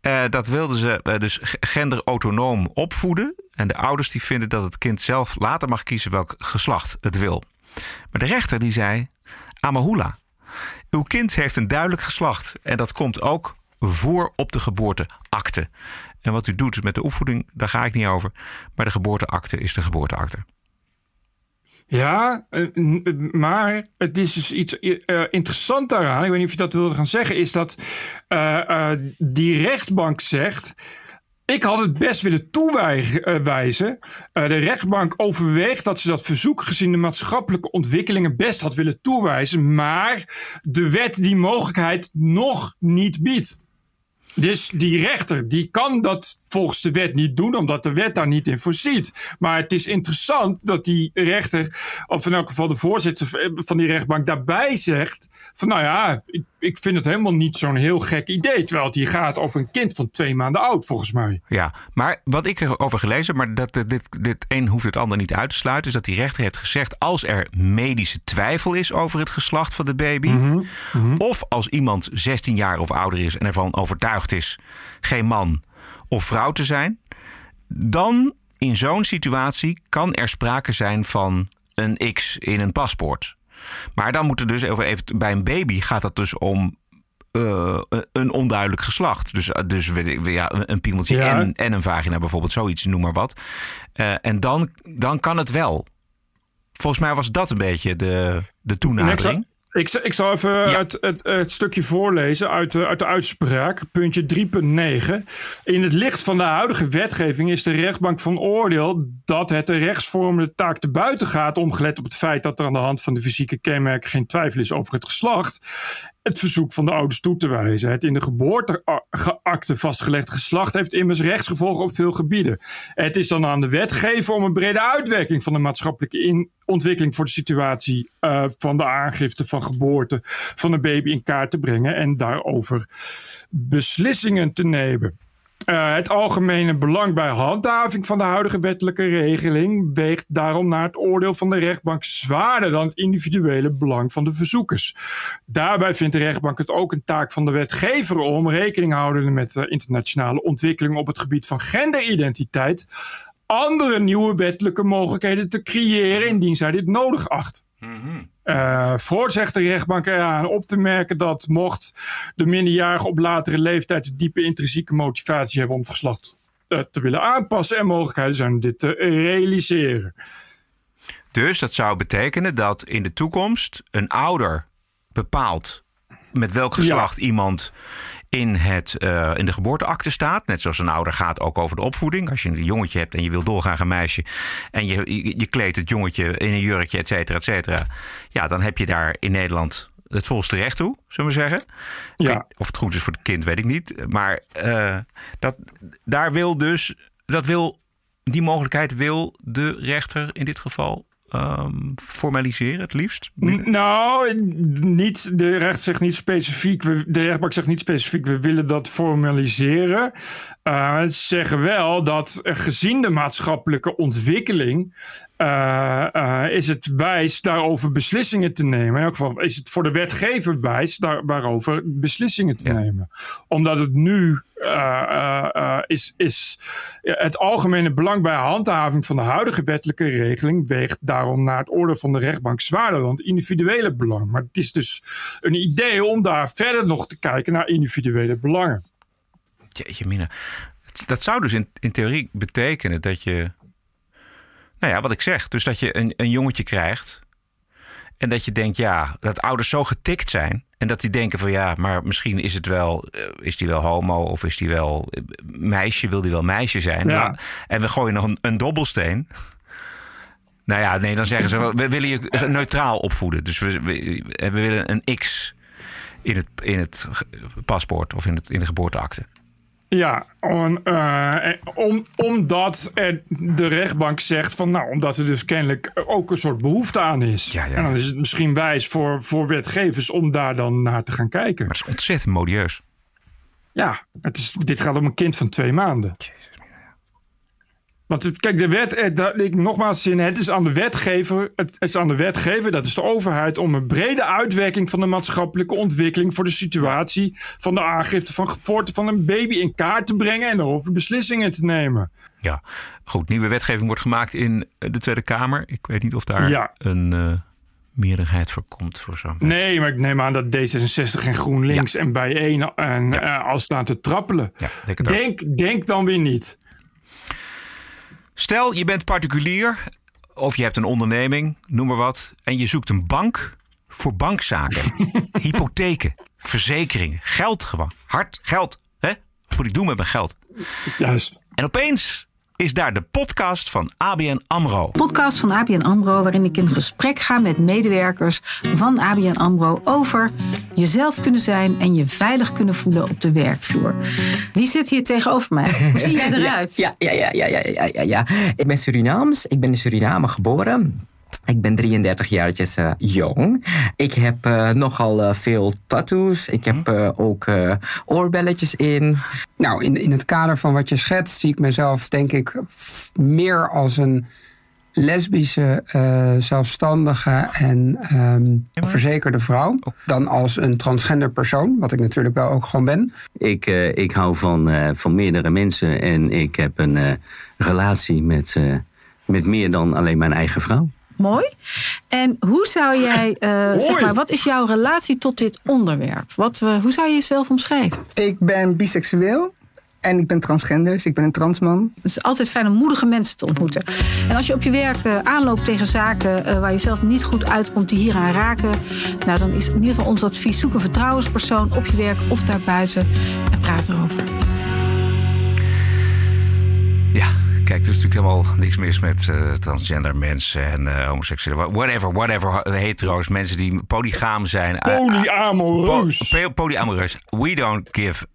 eh, dat wilden ze eh, dus genderautonoom opvoeden. En de ouders die vinden dat het kind zelf later mag kiezen welk geslacht het wil. Maar de rechter die zei, Amahula, uw kind heeft een duidelijk geslacht. En dat komt ook voor op de geboorteakte. En wat u doet met de opvoeding, daar ga ik niet over. Maar de geboorteakte is de geboorteakte. Ja, eh, n- maar het is dus iets eh, interessant daaraan. Ik weet niet of je dat wilde gaan zeggen. Is dat eh, eh, die rechtbank zegt. Ik had het best willen toewijzen. Eh, de rechtbank overweegt dat ze dat verzoek gezien de maatschappelijke ontwikkelingen best had willen toewijzen. Maar de wet die mogelijkheid nog niet biedt. Dus die rechter die kan dat volgens de wet niet doen, omdat de wet daar niet in voorziet. Maar het is interessant dat die rechter, of in elk geval de voorzitter van die rechtbank, daarbij zegt: van nou ja, ik, ik vind het helemaal niet zo'n heel gek idee. Terwijl het hier gaat over een kind van twee maanden oud, volgens mij. Ja, maar wat ik erover gelezen heb, maar dat, dit, dit een hoeft het ander niet uit te sluiten, is dat die rechter heeft gezegd: als er medische twijfel is over het geslacht van de baby, of als iemand 16 jaar of ouder is en ervan overtuigd is geen man of vrouw te zijn, dan in zo'n situatie kan er sprake zijn van een X in een paspoort. Maar dan moet er dus even, bij een baby gaat het dus om eh, een onduidelijk geslacht. Dus, dus weet ik, ja, een piemeltje Ja. en, en een vagina bijvoorbeeld, zoiets, noem maar wat. Eh, en dan, dan kan het wel. Volgens mij was dat een beetje de, de toenadering. Ik, zal- ik zal even het, het, het stukje voorlezen uit de, uit de uitspraak, puntje 3.9. In het licht van de huidige wetgeving is de rechtbank van oordeel dat het de rechtsvormende taak te buiten gaat, omgelet op het feit dat er aan de hand van de fysieke kenmerken geen twijfel is over het geslacht, het verzoek van de ouders toe te wijzen. Het in de geboorteakte vastgelegd geslacht heeft immers rechtsgevolgen op veel gebieden. Het is dan aan de wetgever om een brede uitwerking van de maatschappelijke in- ontwikkeling voor de situatie eh, van de aangifte van geboorte van een baby in kaart te brengen en daarover beslissingen te nemen. Eh, het algemene belang bij handhaving van de huidige wettelijke regeling weegt daarom naar het oordeel van de rechtbank zwaarder dan het individuele belang van de verzoekers. Daarbij vindt de rechtbank het ook een taak van de wetgever om rekening houdende met de internationale ontwikkelingen op het gebied van genderidentiteit andere nieuwe wettelijke mogelijkheden te creëren indien zij dit nodig acht. Eh voorts zegt de rechtbank eraan op te merken dat mocht de minderjarige op latere leeftijd een diepe intrinsieke motivatie hebben om het geslacht eh, te willen aanpassen en mogelijkheden zijn om dit te realiseren. Dus dat zou betekenen dat in de toekomst een ouder bepaalt met welk geslacht iemand in, het, eh, in de geboorteakte staat. Net zoals een ouder gaat ook over de opvoeding. Als je een jongetje hebt en je wil doorgaan een meisje... en je, je, je kleedt het jongetje in een jurkje, et cetera, et cetera... ja, dan heb je daar in Nederland het volste recht toe, zullen we zeggen. Ja. Of het goed is voor het kind, weet ik niet. Maar eh, dat, daar wil dus... Dat wil, die mogelijkheid wil de rechter in dit geval ehm, formaliseren, het liefst. Nou, niet, de recht zegt niet specifiek, we- de rechtbank zegt niet specifiek, we willen dat formaliseren. Eh, ze zeggen wel dat gezien de maatschappelijke ontwikkeling eh, eh, is het wijs daarover beslissingen te nemen. In elk geval is het voor de wetgever wijs daar, waarover beslissingen te nemen. Omdat het nu is, is ja, het algemene belang bij handhaving van de huidige wettelijke regeling weegt daarom naar het oordeel van de rechtbank zwaarder dan het individuele belang. Maar het is dus een idee om daar verder nog te kijken naar individuele belangen. Jeetje. Dat zou dus in, in theorie betekenen dat je... Nou ja, wat ik zeg. Dus dat je een, een jongetje krijgt... En dat je denkt, ja, dat ouders zo getikt zijn. En dat die denken van ja, maar misschien is het wel, eh, is die wel homo of is die wel eh, meisje, wil die wel meisje zijn. Ja. En we gooien nog een, een dobbelsteen. Nou ja, nee, dan zeggen ze, we willen je neutraal opvoeden. Dus we, we, we willen een X in het, in het paspoort of in, het, in de geboorteakte. Ja, eh, om, omdat de rechtbank zegt van nou, omdat er dus kennelijk ook een soort behoefte aan is. Ja, ja. En dan is het misschien wijs voor, voor wetgevers om daar dan naar te gaan kijken. Maar het is ontzettend modieus. Ja, het is, dit gaat om een kind van twee maanden. Want het- kijk, de wet, eh, dat- ik, nogmaals, het is aan de wetgever, het is aan de wetgever, dat is de overheid, om een brede uitwerking van de maatschappelijke ontwikkeling voor de situatie van de aangifte van geboorte van een baby in kaart te brengen en daarover beslissingen te nemen. Ja, goed. Nieuwe wetgeving wordt gemaakt in eh, de Tweede Kamer. Ik weet niet of daar Ja. een eh, meerderheid voor komt voor zo'n. Nee, maar ik neem aan dat D66 en GroenLinks en bijeen en eh, al staan te trappelen. denk, denk dan weer niet. Stel, je bent particulier of je hebt een onderneming, noem maar wat, en je zoekt een bank voor bankzaken, hypotheken, verzekeringen, geld gewoon, hard geld. Hè? Wat moet ik doen met mijn geld? Juist. En opeens is daar de podcast van ABN AMRO. podcast van ABN AMRO... waarin ik in gesprek ga met medewerkers van ABN AMRO... over jezelf kunnen zijn en je veilig kunnen voelen op de werkvloer. Wie zit hier tegenover mij? Hoe zie jij eruit? Ja, ja, ja, ja, ja, ja, ja, ja. Ik ben Surinaams. Ik ben in Suriname geboren. Ik ben 33 jaartjes eh, jong. Ik heb eh, nogal eh, veel tattoos. Ik heb eh, ook eh, oorbelletjes in. Nou, in, in het kader van wat je schetst, zie ik mezelf denk ik meer als een lesbische, eh, zelfstandige en ehm, verzekerde vrouw. Dan als een transgender persoon, wat ik natuurlijk wel ook gewoon ben. Ik, eh, ik hou van, eh, van meerdere mensen en ik heb een eh, relatie met, eh, met meer dan alleen mijn eigen vrouw. Mooi. En hoe zou jij, eh, zeg maar, wat is jouw relatie tot dit onderwerp? Wat, eh, hoe zou je jezelf omschrijven? Ik ben biseksueel en ik ben transgender, dus ik ben een transman. Het is altijd fijn om moedige mensen te ontmoeten. En als je op je werk eh, aanloopt tegen zaken eh, waar je zelf niet goed uitkomt, die hieraan raken, nou, dan is in ieder geval ons advies: zoek een vertrouwenspersoon op je werk of daarbuiten en praat erover. Ja, kijk, er is natuurlijk helemaal niks mis met eh, transgender mensen en eh homoseksuelen. Whatever, whatever, hetero's, mensen die polygaam zijn. Eh, Polyamoreus. po- polyamoreus. We don't give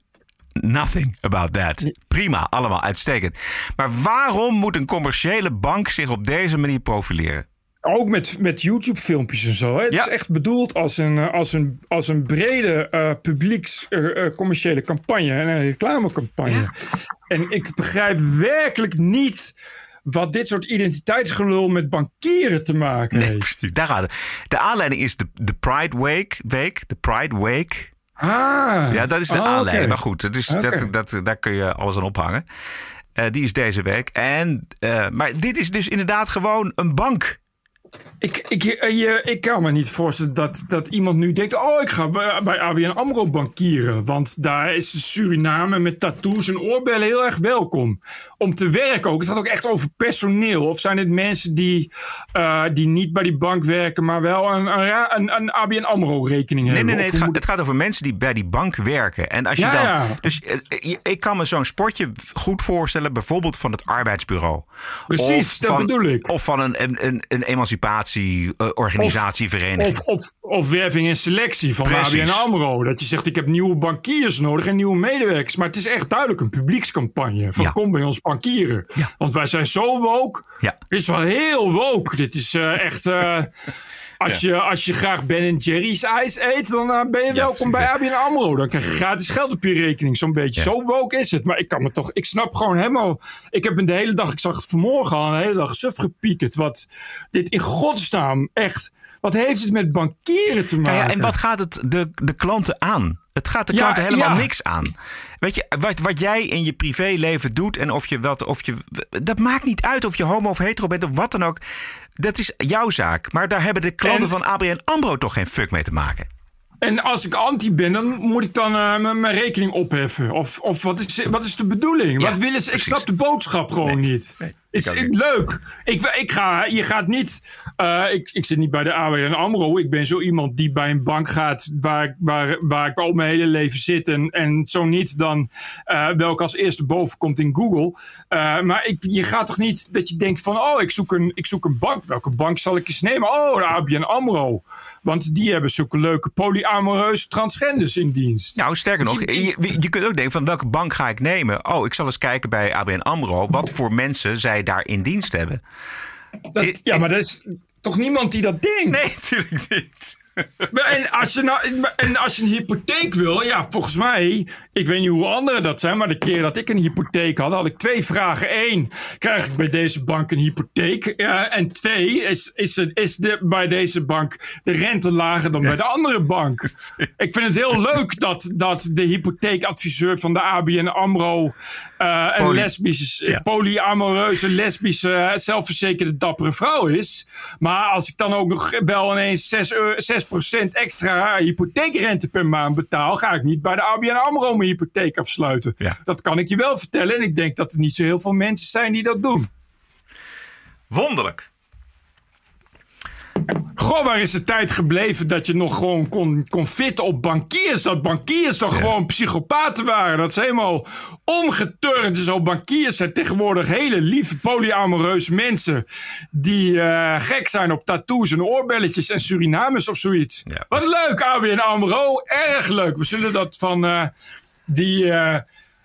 nothing about that. Prima, allemaal uitstekend. Maar waarom moet een commerciële bank zich op deze manier profileren? Ook met, met YouTube-filmpjes en zo. Hè? Het Ja. is echt bedoeld als een, eh, als een, als een brede eh publieks eh, eh, commerciële campagne en een reclamecampagne. En ik begrijp werkelijk niet wat dit soort identiteitsgelul met bankieren te maken Nee, heeft. precies, daar gaat het. De aanleiding is de, de Pride Week, week. De Pride Week. Ah, Ja, dat is de aanleiding. Maar goed, dat is, dat, dat, daar kun je alles aan ophangen. Eh, die is deze week. En, eh, maar dit is dus inderdaad gewoon een bank. Ik, ik, je, ik kan me niet voorstellen dat, dat iemand nu denkt... oh, ik ga bij, ABN AMRO bankieren. Want daar is Suriname met tattoos en oorbellen heel erg welkom. Om te werken ook. Het gaat ook echt over personeel. Of zijn het mensen die, eh, die niet bij die bank werken... maar wel een, een, een, een ABN AMRO-rekening Nee, hebben? nee, nee. Het het gaat over mensen die bij die bank werken. En als je Ja, dan. ja. Dus eh, ik kan me zo'n sportje goed voorstellen, bijvoorbeeld van het arbeidsbureau. Precies, Of dat van- bedoel ik. Of van een, een, een, een emancipatie-organisatie, vereniging. Of, of, of werving en selectie van. ABN AMRO. Dat je zegt, ik heb nieuwe bankiers nodig en nieuwe medewerkers. Maar het is echt duidelijk een publiekscampagne. Van Ja. kom bij ons bankieren. Want wij zijn zo woke. Ja. Dit is wel heel woke. Dit is eh, echt... als, je, als je graag Ben Jerry's ijs eet, dan eh, ben je welkom bij ABN AMRO. Dan krijg je gratis geld op je rekening. Zo'n beetje. Zo woke is het. Maar ik kan me toch... Ik snap gewoon helemaal... Ik heb de hele dag... Ik zag vanmorgen al een hele dag suf gepiekerd. Wat dit in godsnaam echt... Wat heeft het met bankieren te maken? ja, en wat gaat het de, de klanten aan? Het gaat de Ja, klanten helemaal niks aan. Weet je, wat, wat jij in je privéleven doet en of je wat, of je. Dat maakt niet uit of je homo of hetero bent of wat dan ook. Dat is jouw zaak. Maar daar hebben de klanten En- van ABN Ambro toch geen fuck mee te maken. En als ik anti ben, dan moet ik dan eh, mijn mijn rekening opheffen. Of, of wat, is, wat is de bedoeling? Ja, wat willen ze? Ik snap de boodschap gewoon niet. Is leuk. Ik, ik ga, je gaat niet. eh, ik, ik zit niet bij de ABN Amro. Ik ben zo iemand die bij een bank gaat waar, waar, waar ik al mijn hele leven zit. En, en zo niet, dan eh welke als eerste boven komt in Google. Eh, maar ik, je gaat toch niet dat je denkt van, oh, ik zoek, een, ik zoek een bank. Welke bank zal ik eens nemen? Oh, de ABN Amro. Want die hebben zulke leuke polyamoreuze transgenders in dienst. Nou, sterker nog, je, je- je kunt ook denken van welke bank ga ik nemen? Oh, ik zal eens kijken bij ABN AMRO wat voor mensen zij daar in dienst hebben. Dat- ja, maar dat is toch niemand die dat denkt? Nee, natuurlijk niet. Maar En als, je nou, en als je een hypotheek wil, ja, volgens mij, ik weet niet hoe anderen dat zijn, maar de keer dat ik een hypotheek had, had ik twee vragen. Eén, krijg ik bij deze bank een hypotheek? En twee, is, is, het, is de, bij deze bank de rente lager dan bij de andere bank? Ik vind het heel leuk dat, dat de hypotheekadviseur van de ABN AMRO eh, een Poly- lesbische, polyamoreuze, lesbische, zelfverzekerde, dappere vrouw is. Maar als ik dan ook nog wel ineens 6, euro- 6% extra hypotheekrente per maand betaal, ga ik niet bij de ABN AMRO mijn hypotheek afsluiten. Dat kan ik je wel vertellen. En ik denk dat er niet zo heel veel mensen zijn die dat doen. Wonderlijk. Goh, waar is de tijd gebleven dat je nog gewoon kon, kon fitten op bankiers? Dat bankiers toch gewoon psychopaten waren? Dat ze helemaal omgeturnd. Zo bankiers zijn tegenwoordig hele lieve polyamoreuze mensen. Die eh, gek zijn op tattoos en oorbelletjes en Surinamers of zoiets. Wat leuk, ABN AMRO. Erg leuk. We zullen dat van eh, die... eh,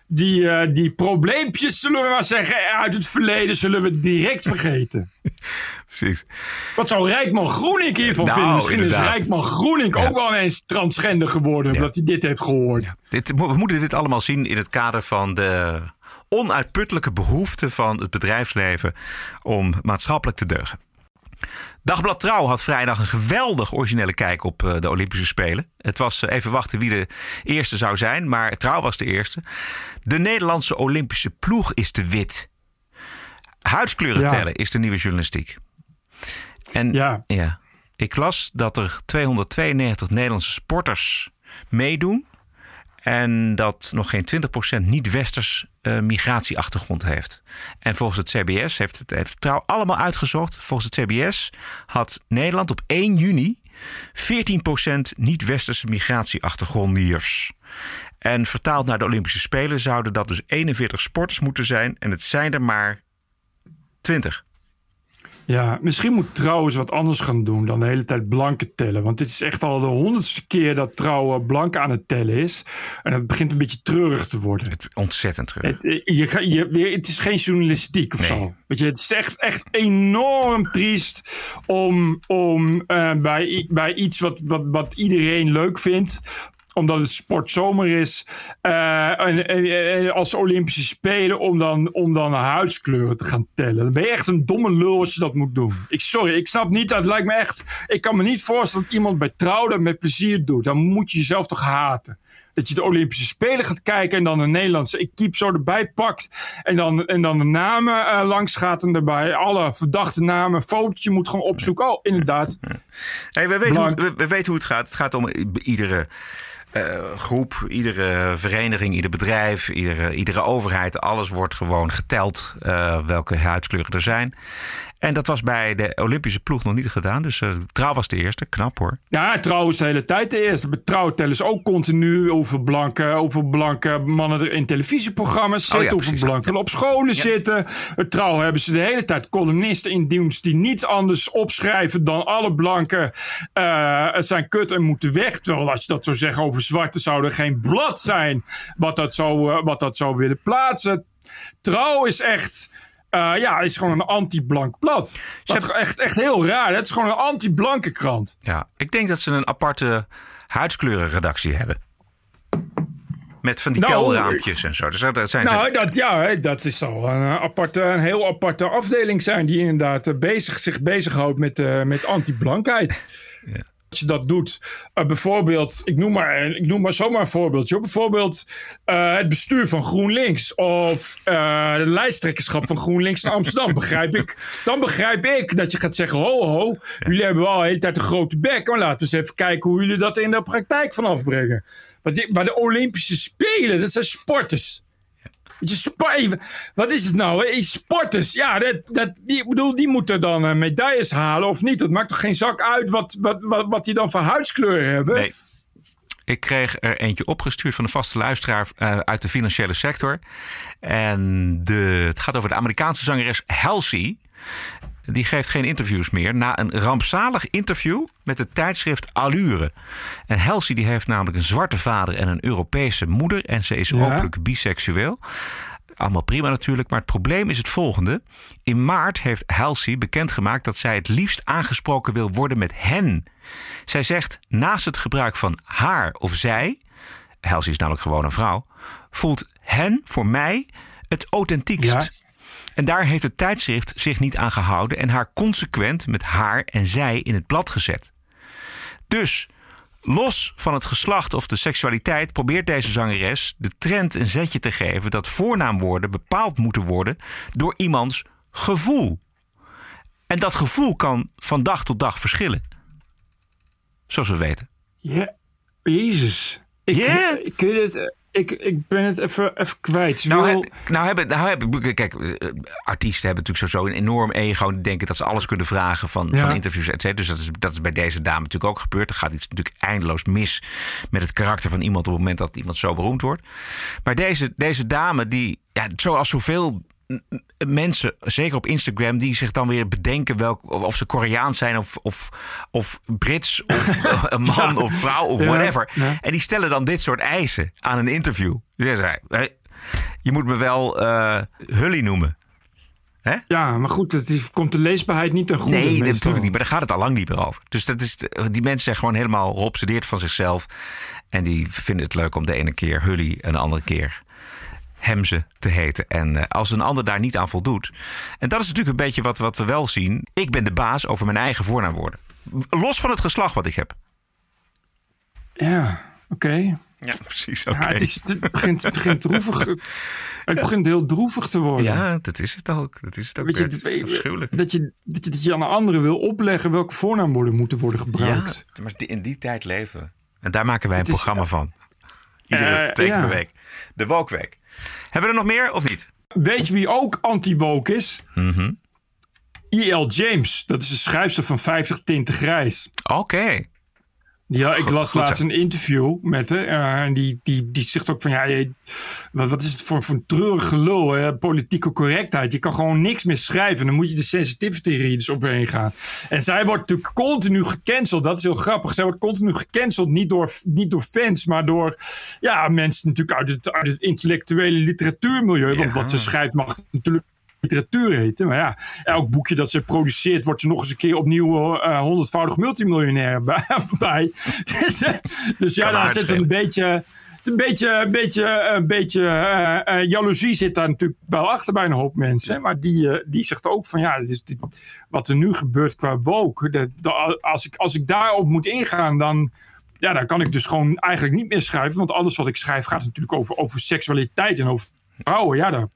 die, eh, die probleempjes, zullen we maar zeggen, uit het verleden, zullen we direct vergeten. Precies. Wat zou Rijkman Groening hiervan Nou, vinden? Misschien inderdaad. is Rijkman Groening ook wel eens transgender geworden, omdat hij dit heeft gehoord. Dit, we moeten dit allemaal zien in het kader van de onuitputtelijke behoefte van het bedrijfsleven om maatschappelijk te deugen. Dagblad Trouw had vrijdag een geweldig originele kijk op eh, de Olympische Spelen. Het was eh, even wachten wie de eerste zou zijn, maar Trouw was de eerste. De Nederlandse Olympische ploeg is te wit. Huidskleuren Ja. tellen is de nieuwe journalistiek. En ja. ik las dat er 292 Nederlandse sporters meedoen. En dat nog geen 20% niet-westers eh, migratieachtergrond heeft. En volgens het CBS heeft het, heeft het trouw allemaal uitgezocht. Volgens het CBS had Nederland op 1 juni 14% niet-westerse migratieachtergrondiërs. En vertaald naar de Olympische Spelen zouden dat dus 41 sporters moeten zijn. En het zijn er maar 20. Ja, misschien moet trouwens wat anders gaan doen dan de hele tijd blanken tellen. Want dit is echt al de honderdste keer dat trouw blank aan het tellen is. En het begint een beetje treurig te worden. Ontzettend treurig. Het, eh, je, je, het is geen journalistiek of zo. Weet je, het is echt, echt enorm triest om, om eh, bij, bij iets wat, wat, wat iedereen leuk vindt omdat het sportzomer is. eh, en, en- en als Olympische Spelen. Om dan, om dan huidskleuren te gaan tellen. Dan ben je echt een domme lul als je dat moet doen. Ik, sorry, ik snap niet. Dat lijkt me echt. Ik kan me niet voorstellen dat iemand bij trouw dat met plezier doet. Dan moet je jezelf toch haten. Dat je de Olympische Spelen gaat kijken en dan een Nederlandse equipe zo erbij pakt. En dan, en dan de namen eh, langs gaat en erbij alle verdachte namen, fotootje moet gaan opzoeken. Oh, inderdaad. Hey, we, weten hoe, we, we weten hoe het gaat. Het gaat om iedere groep, iedere vereniging, ieder bedrijf, iedere, iedere overheid. Alles wordt gewoon geteld eh, welke huidkleuren er zijn. En dat was bij de Olympische ploeg nog niet gedaan. Dus eh Trouw was de eerste. Knap hoor. Ja, trouwens de hele tijd de eerste. Bij Trouw tellen ze ook continu over blanke, over blanke mannen er in televisieprogramma's Oh ja, zitten. over precies. blanken op scholen Ja. zitten. Bij Trouw hebben ze de hele tijd columnisten in dienst die niets anders opschrijven dan alle blanken eh, zijn kut en moeten weg. Terwijl als je dat zou zeggen over zwarte zou er geen blad zijn wat dat zou, eh, wat dat zou willen plaatsen. Trouw is echt... eh, ja, is gewoon een anti-blank blad. Dat is echt, echt heel raar. Het is gewoon een anti-blanke krant. Ja, ik denk dat ze een aparte huidskleurenredactie hebben. Met van die Nou, telraampjes en zo. Dus dat zijn nou, ze... dat, ja, dat is al een, eh, aparte, een heel aparte afdeling zijn die inderdaad eh, bezig, zich bezighoudt met, eh, met anti-blankheid. Als je dat doet, eh, bijvoorbeeld, ik noem, maar, ik noem maar zomaar een voorbeeldje. Bijvoorbeeld eh, het bestuur van GroenLinks of eh, de lijsttrekkerschap van GroenLinks in Amsterdam. begrijp ik, dan begrijp ik dat je gaat zeggen: ho, ho, jullie hebben wel de hele tijd een grote bek, maar laten we eens even kijken hoe jullie dat in de praktijk vanaf brengen. Maar, maar de Olympische Spelen, dat zijn sporters. Wat is het nou? Sporters, ja, dat, dat, ik bedoel, die moeten dan eh, medailles halen of niet. Dat maakt toch geen zak uit wat, wat, wat, wat die dan voor huidskleur hebben? Nee. Ik kreeg er eentje opgestuurd van een vaste luisteraar eh, uit de financiële sector. En de, het gaat over de Amerikaanse zangeres Halsey. Die geeft geen interviews meer na een rampzalig interview met het tijdschrift Allure. En Halsey die heeft namelijk een zwarte vader en een Europese moeder. En ze is Ja. openlijk biseksueel. Allemaal prima natuurlijk, maar het probleem is het volgende. In maart heeft Halsey bekendgemaakt dat zij het liefst aangesproken wil worden met hen. Zij zegt, naast het gebruik van haar of zij, Halsey is namelijk gewoon een vrouw, voelt hen voor mij het authentiekst. Ja. En daar heeft het tijdschrift zich niet aan gehouden en haar consequent met haar en zij in het blad gezet. Dus los van het geslacht of de seksualiteit probeert deze zangeres de trend een zetje te geven dat voornaamwoorden bepaald moeten worden door iemands gevoel. En dat gevoel kan van dag tot dag verschillen. Zoals we weten. Ja, Jezus. Ik, Ja. ik, weet het, ik, ik ben het even, even kwijt. Nou, wil- heb, nou, hebben, nou hebben, kijk, eh, artiesten hebben natuurlijk sowieso een enorm ego. Die denken dat ze alles kunnen vragen van, Ja. van interviews, et cetera. Dus dat is, dat is bij deze dame natuurlijk ook gebeurd. Er gaat iets natuurlijk eindeloos mis met het karakter van iemand op het moment dat iemand zo beroemd wordt. Maar deze, deze dame, die, ja, zoals zoveel mensen, zeker op Instagram, die zich dan weer bedenken welk, of ze Koreaans zijn of, of, of Brits of een man Ja. of vrouw of whatever. ja. En die stellen dan dit soort eisen aan een interview. Die zeggen, "Hé, je moet me wel eh Hully noemen. Ja, maar goed, het is, komt de leesbaarheid niet ten goede. Nee, meestal. natuurlijk niet. Maar daar gaat het al lang niet meer over. Dus dat is, die mensen zijn gewoon helemaal geobsedeerd van zichzelf. En die vinden het leuk om de ene keer Hully en de andere keer Hemze te heten. En eh, als een ander daar niet aan voldoet. En dat is natuurlijk een beetje wat, wat we wel zien. Ik ben de baas over mijn eigen voornaamwoorden. Los van het geslacht wat ik heb. Ja, oké. Ja, precies. Ja, Oké. het, is, het, begint, het begint droevig. Het begint heel droevig te worden. Ja, dat is het ook. Dat is het ook. Weet je, dat, je, dat, je, dat je aan een andere wil opleggen welke voornaamwoorden moeten worden gebruikt. Ja, maar in die tijd leven. En daar maken wij een Het is- programma van. Iedere Eh, teken ja. per week. De Wokweek. Hebben we er nog meer of niet? Weet je wie ook anti-woke is? Mhm. E.L. James. Dat is de schrijfster van 50 Tinten Grijs. Oké. Ja, ik las goed laatst een interview met haar. eh, en die, die, die zegt ook van ja, wat, wat is het voor, voor een treurige lul, hè? politieke correctheid. Je kan gewoon niks meer schrijven. Dan moet je de sensitivity readers overheen gaan. En zij wordt natuurlijk continu gecanceld. Dat is heel grappig. Zij wordt continu gecanceld. Niet door, niet door fans, maar door ja, mensen natuurlijk uit het, uit het intellectuele literatuurmilieu. Want wat ze schrijft mag natuurlijk literatuur heten. Maar ja, elk boekje dat ze produceert, wordt ze nog eens een keer opnieuw eh, honderdvoudig multimiljonair bij. bij. dus, eh, dus ja, daar zit een beetje. Een beetje, een beetje, een beetje eh, jaloezie zit daar natuurlijk wel achter bij een hoop mensen. Maar die, die zegt ook van ja, dit wat er nu gebeurt qua woke. Dat, dat- als, ik, als ik daarop moet ingaan, dan, ja, dan kan ik dus gewoon eigenlijk niet meer schrijven. Want alles wat ik schrijf gaat natuurlijk over, over seksualiteit en over vrouwen. Ja,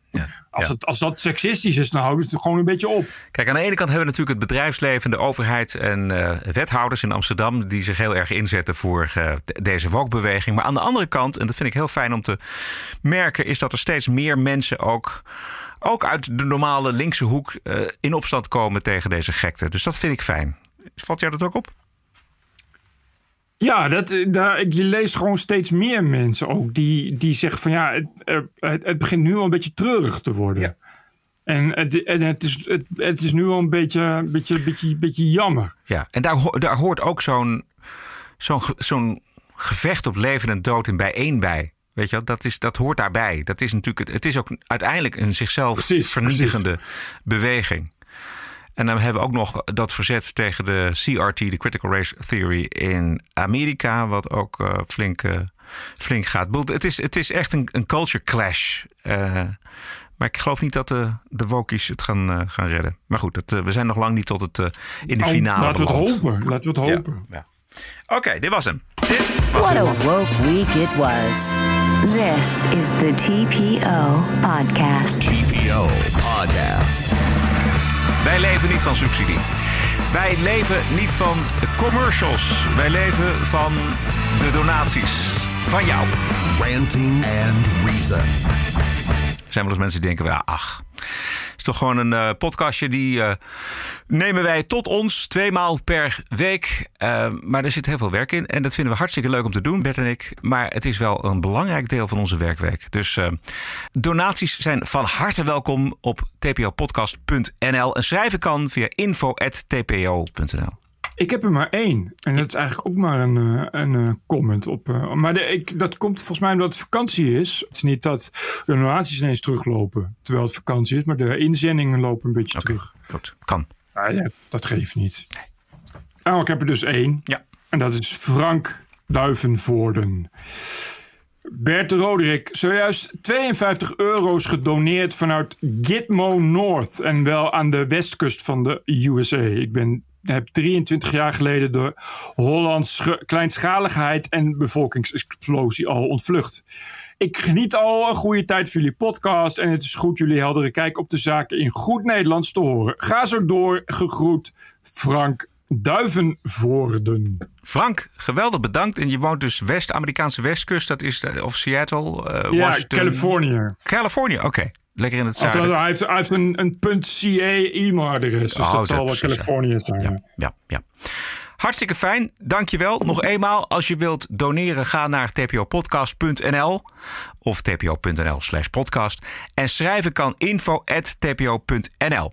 als, Het, als dat seksistisch is, dan houdt het gewoon een beetje op. Kijk, aan de ene kant hebben we natuurlijk het bedrijfsleven, de overheid en eh, wethouders in Amsterdam die zich heel erg inzetten voor eh, de- deze wokbeweging. Maar aan de andere kant, en dat vind ik heel fijn om te merken, is dat er steeds meer mensen ook, ook uit de normale linkse hoek eh, in opstand komen tegen deze gekte. Dus dat vind ik fijn. Valt jou dat ook op? Ja, dat, eh, daar, je leest gewoon steeds meer mensen ook die, die zeggen van ja, het, het, het begint nu al een beetje treurig te worden. En, het, en het, is, het, het is nu al een beetje, een beetje, beetje, beetje jammer. Ja, en daar, daar hoort ook zo'n zo'n zo'n gevecht op leven en dood in bijeen bij. Weet je wel, dat, is, dat hoort daarbij. Dat is natuurlijk, het- het is ook uiteindelijk een zichzelf vernietigende beweging. En dan hebben we ook nog dat verzet tegen de CRT, de Critical Race Theory in Amerika, wat ook eh, flink, eh, flink gaat. Het is, het is echt een, een culture clash. Eh, maar ik geloof niet dat de, de wokies het gaan, gaan redden. Maar goed, dat, we zijn nog lang niet tot het, eh, in de Nou, finale laten we het beland. hopen. Laten we het hopen. ja. Oké, dit was hem. What a woke week it was. This is the TPO podcast. TPO Podcast. Wij leven niet van subsidie. Wij leven niet van commercials. Wij leven van de donaties. Van jou. Ranting and Reason. Er zijn wel eens mensen die denken, ja, ach, toch gewoon een eh, podcastje die eh, nemen wij tot ons tweemaal per week. Eh, maar er zit heel veel werk in en dat vinden we hartstikke leuk om te doen, Bert en ik. Maar het is wel een belangrijk deel van onze werkweek. Dus donaties zijn van harte welkom op tpopodcast.nl. En schrijven kan via info.tpo.nl. Ik heb er maar één. En dat is eigenlijk ook maar een, eh, een eh, comment op. Eh, maar de, ik, dat komt volgens mij omdat het vakantie is. Het is niet dat de donaties ineens teruglopen terwijl het vakantie is. Maar de inzendingen lopen een beetje terug. Goed, kan. Ah, ja, dat geeft niet. Oh, ik heb er dus één. Ja. En dat is Frank Duivenvoorden. Bert Roderick, zojuist 52 euro's gedoneerd vanuit Gitmo North. En wel aan de westkust van de USA. Ik ben heb 23 jaar geleden de Hollands kleinschaligheid en bevolkingsexplosie al ontvlucht. Ik geniet al een goede tijd van jullie podcast en het is goed jullie heldere kijk op de zaken in goed Nederlands te horen. Ga zo door, gegroet Frank Duivenvoorden. Frank, geweldig bedankt. En je woont dus West-Amerikaanse westkust, dat is of Seattle, uh, ja, Washington. Californië. Californië, oké. Lekker in het zuiden. hij heeft, hij heeft een, een .ca e-mailadres. Dus oh, dat zal wel Californië zijn. Ja, ja, ja. Hartstikke fijn. Dankjewel. Nog eenmaal, als je wilt doneren, ga naar tpopodcast.nl of tpo.nl slash podcast. En schrijven kan info at tpo.nl.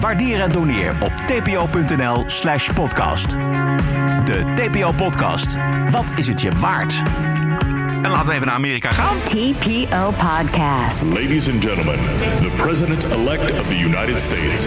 Waardeer en doneer op tpo.nl slash podcast. De TPO-podcast. Wat is het je waard? En laten we even naar Amerika gaan. TPO Podcast. Ladies and gentlemen, the president-elect of the United States.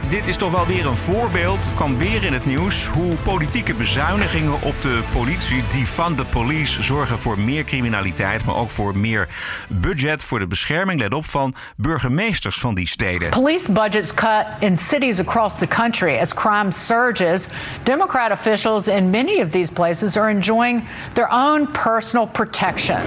dit is toch wel weer een voorbeeld. Het kwam weer in het nieuws hoe politieke bezuinigingen op de politie, die van de police, zorgen voor meer criminaliteit, maar ook voor meer budget voor de bescherming, let op, van burgemeesters van die steden. Police budgets cut in cities across the country as crime surges. Democrat officials in many of these places are enjoying their own personal protection.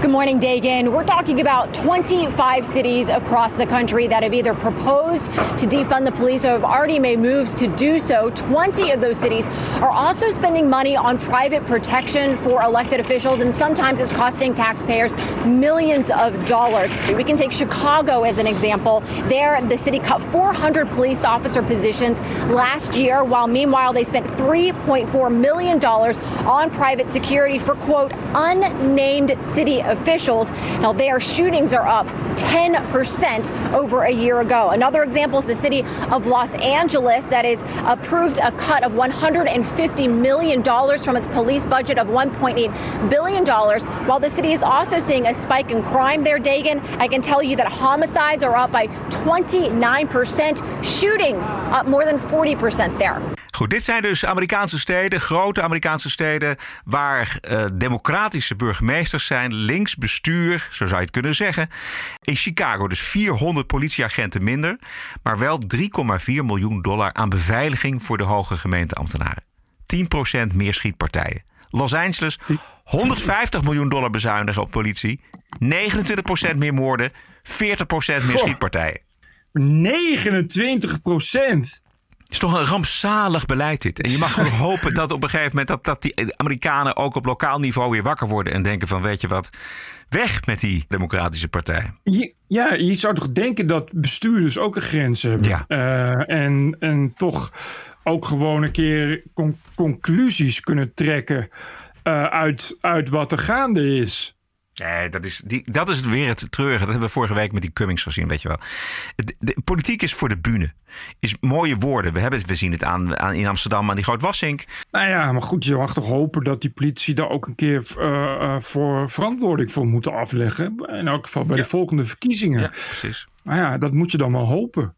Good morning, Dagan. We're talking about 25 cities across the country that have either proposed to defund the police have already made moves to do so. 20 of those cities are also spending money on private protection for elected officials, and sometimes it's costing taxpayers millions of dollars. We can take Chicago as an example. There, the city cut 400 police officer positions last year, while meanwhile they spent $3.4 million on private security for, quote, unnamed city officials. Now, their shootings are up 10% over a year ago. Another example is the city of Los Los Angeles that is approved a cut of $150 million from its police budget of $1.8 billion. While the city is also seeing a spike in crime there, Dagan, I can tell you that homicides are up by 29%, shootings up more than 40% there. Goed, dit zijn dus Amerikaanse steden, grote Amerikaanse steden, waar uh, democratische burgemeesters zijn, links bestuur, zo zou je het kunnen zeggen. In Chicago dus 400 politieagenten minder, maar wel 3,4 miljoen dollar aan beveiliging voor de hoge gemeenteambtenaren. 10% meer schietpartijen. Los Angeles 150 miljoen dollar bezuinigen op politie, 29% meer moorden, 40% meer schietpartijen. 29 procent? Is toch een rampzalig beleid dit. En je mag gewoon hopen dat op een gegeven moment dat, dat die Amerikanen ook op lokaal niveau weer wakker worden en denken van weet je wat, weg met die democratische partij. ja, je zou toch denken dat bestuurders ook een grens hebben. Ja. Uh, en, en toch ook gewoon een keer conclusies kunnen trekken uh, uit, uit wat er gaande is. Nee, dat is, die, dat is weer het treurige. Dat hebben we vorige week met die Cummings gezien, weet je wel. De, de politiek is voor de bühne. Is mooie woorden. We, hebben, het- we zien het aan, aan, in Amsterdam aan die groot Wassink. Nou ja, maar goed, je mag toch hopen dat die politici daar ook een keer eh, eh, voor verantwoording voor moeten afleggen. In elk geval bij de volgende verkiezingen. Ja, precies. Maar ja, dat moet je dan maar hopen.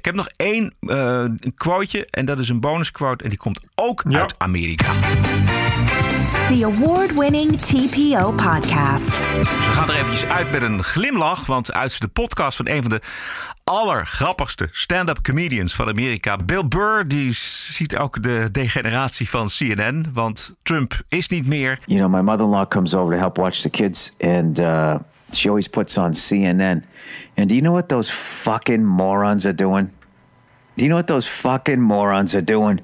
Ik heb nog één eh, quoteje en dat is een bonusquote en die komt ook uit Amerika. The award winning TPO podcast. Dus we gaan er eventjes uit met een glimlach, want uit de podcast van een van de allergrappigste stand-up comedians van Amerika, Bill Burr, die ziet ook de degeneratie van CNN, want Trump is niet meer. You know, my mother in law comes over to help watch the kids, and uh, she always puts on CNN. And do you know what those fucking morons are doing? Do you know what those fucking morons are doing?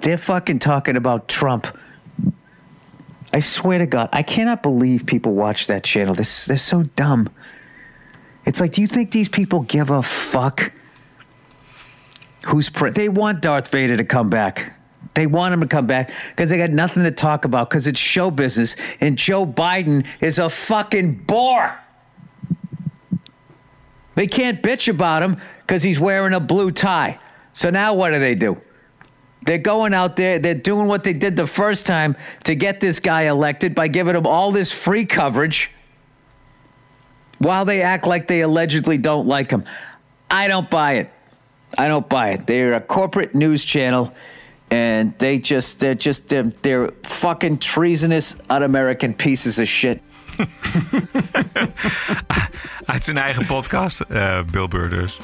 They're fucking talking about Trump. I swear to God, I cannot believe people watch that channel. They're, they're so dumb. It's like, do you think these people give a fuck? Who's pre- they want Darth Vader to come back. They want him to come back because they got nothing to talk about because it's show business and Joe Biden is a fucking bore. They can't bitch about him because he's wearing a blue tie. So now what do they do? They're going out there, they're doing what they did the first time to get this guy elected by giving him all this free coverage while they act like they allegedly don't like him. I don't buy it. I don't buy it. They're a corporate news channel and they just they're just they're, they're fucking treasonous un-American pieces of shit. Uit zijn eigen podcast, eh, Bill Burr dus.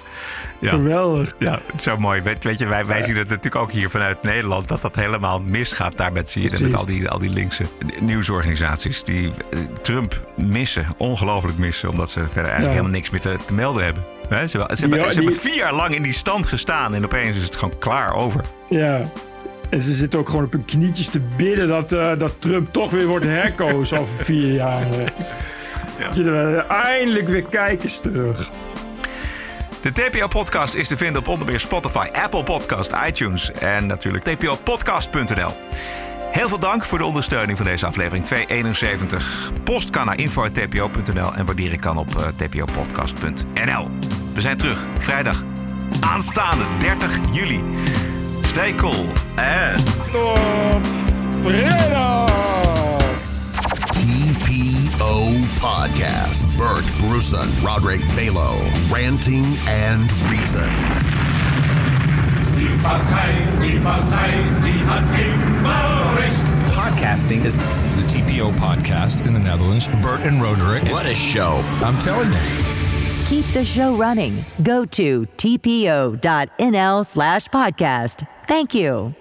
Ja. Geweldig. Ja, zo mooi. Weet, weet je, wij, wij zien het natuurlijk ook hier vanuit Nederland... dat dat helemaal misgaat daar met en met al die, al die linkse nieuwsorganisaties... die eh, Trump missen, ongelooflijk missen... omdat ze verder eigenlijk Ja. helemaal niks meer te, te melden hebben. Ze hebben, ze, hebben, Ja, ze hebben die- vier jaar lang in die stand gestaan... en opeens is het gewoon klaar over. Ja. En ze zitten ook gewoon op hun knietjes te bidden dat, eh, dat Trump toch weer wordt herkozen over vier jaar. Er eindelijk weer kijkers terug. De TPO-podcast is te vinden op onder meer Spotify, Apple Podcast, iTunes en natuurlijk tpopodcast.nl. Heel veel dank voor de ondersteuning van deze aflevering 271. Post kan naar info.tpo.nl en waarderen kan op eh, tpopodcast.nl. We zijn terug vrijdag aanstaande 30 juli. Stay cool en... Tot vrijdag! TPO Podcast. Bert Bruson, Roderick Balo, Ranting and Reason. Die Partei, die Partei, die hat immer recht. Podcasting is the TPO podcast in the Netherlands. Bert and Roderick. What a show. I'm telling you. Keep the show running. Go to tpo.nl slash podcast. Thank you.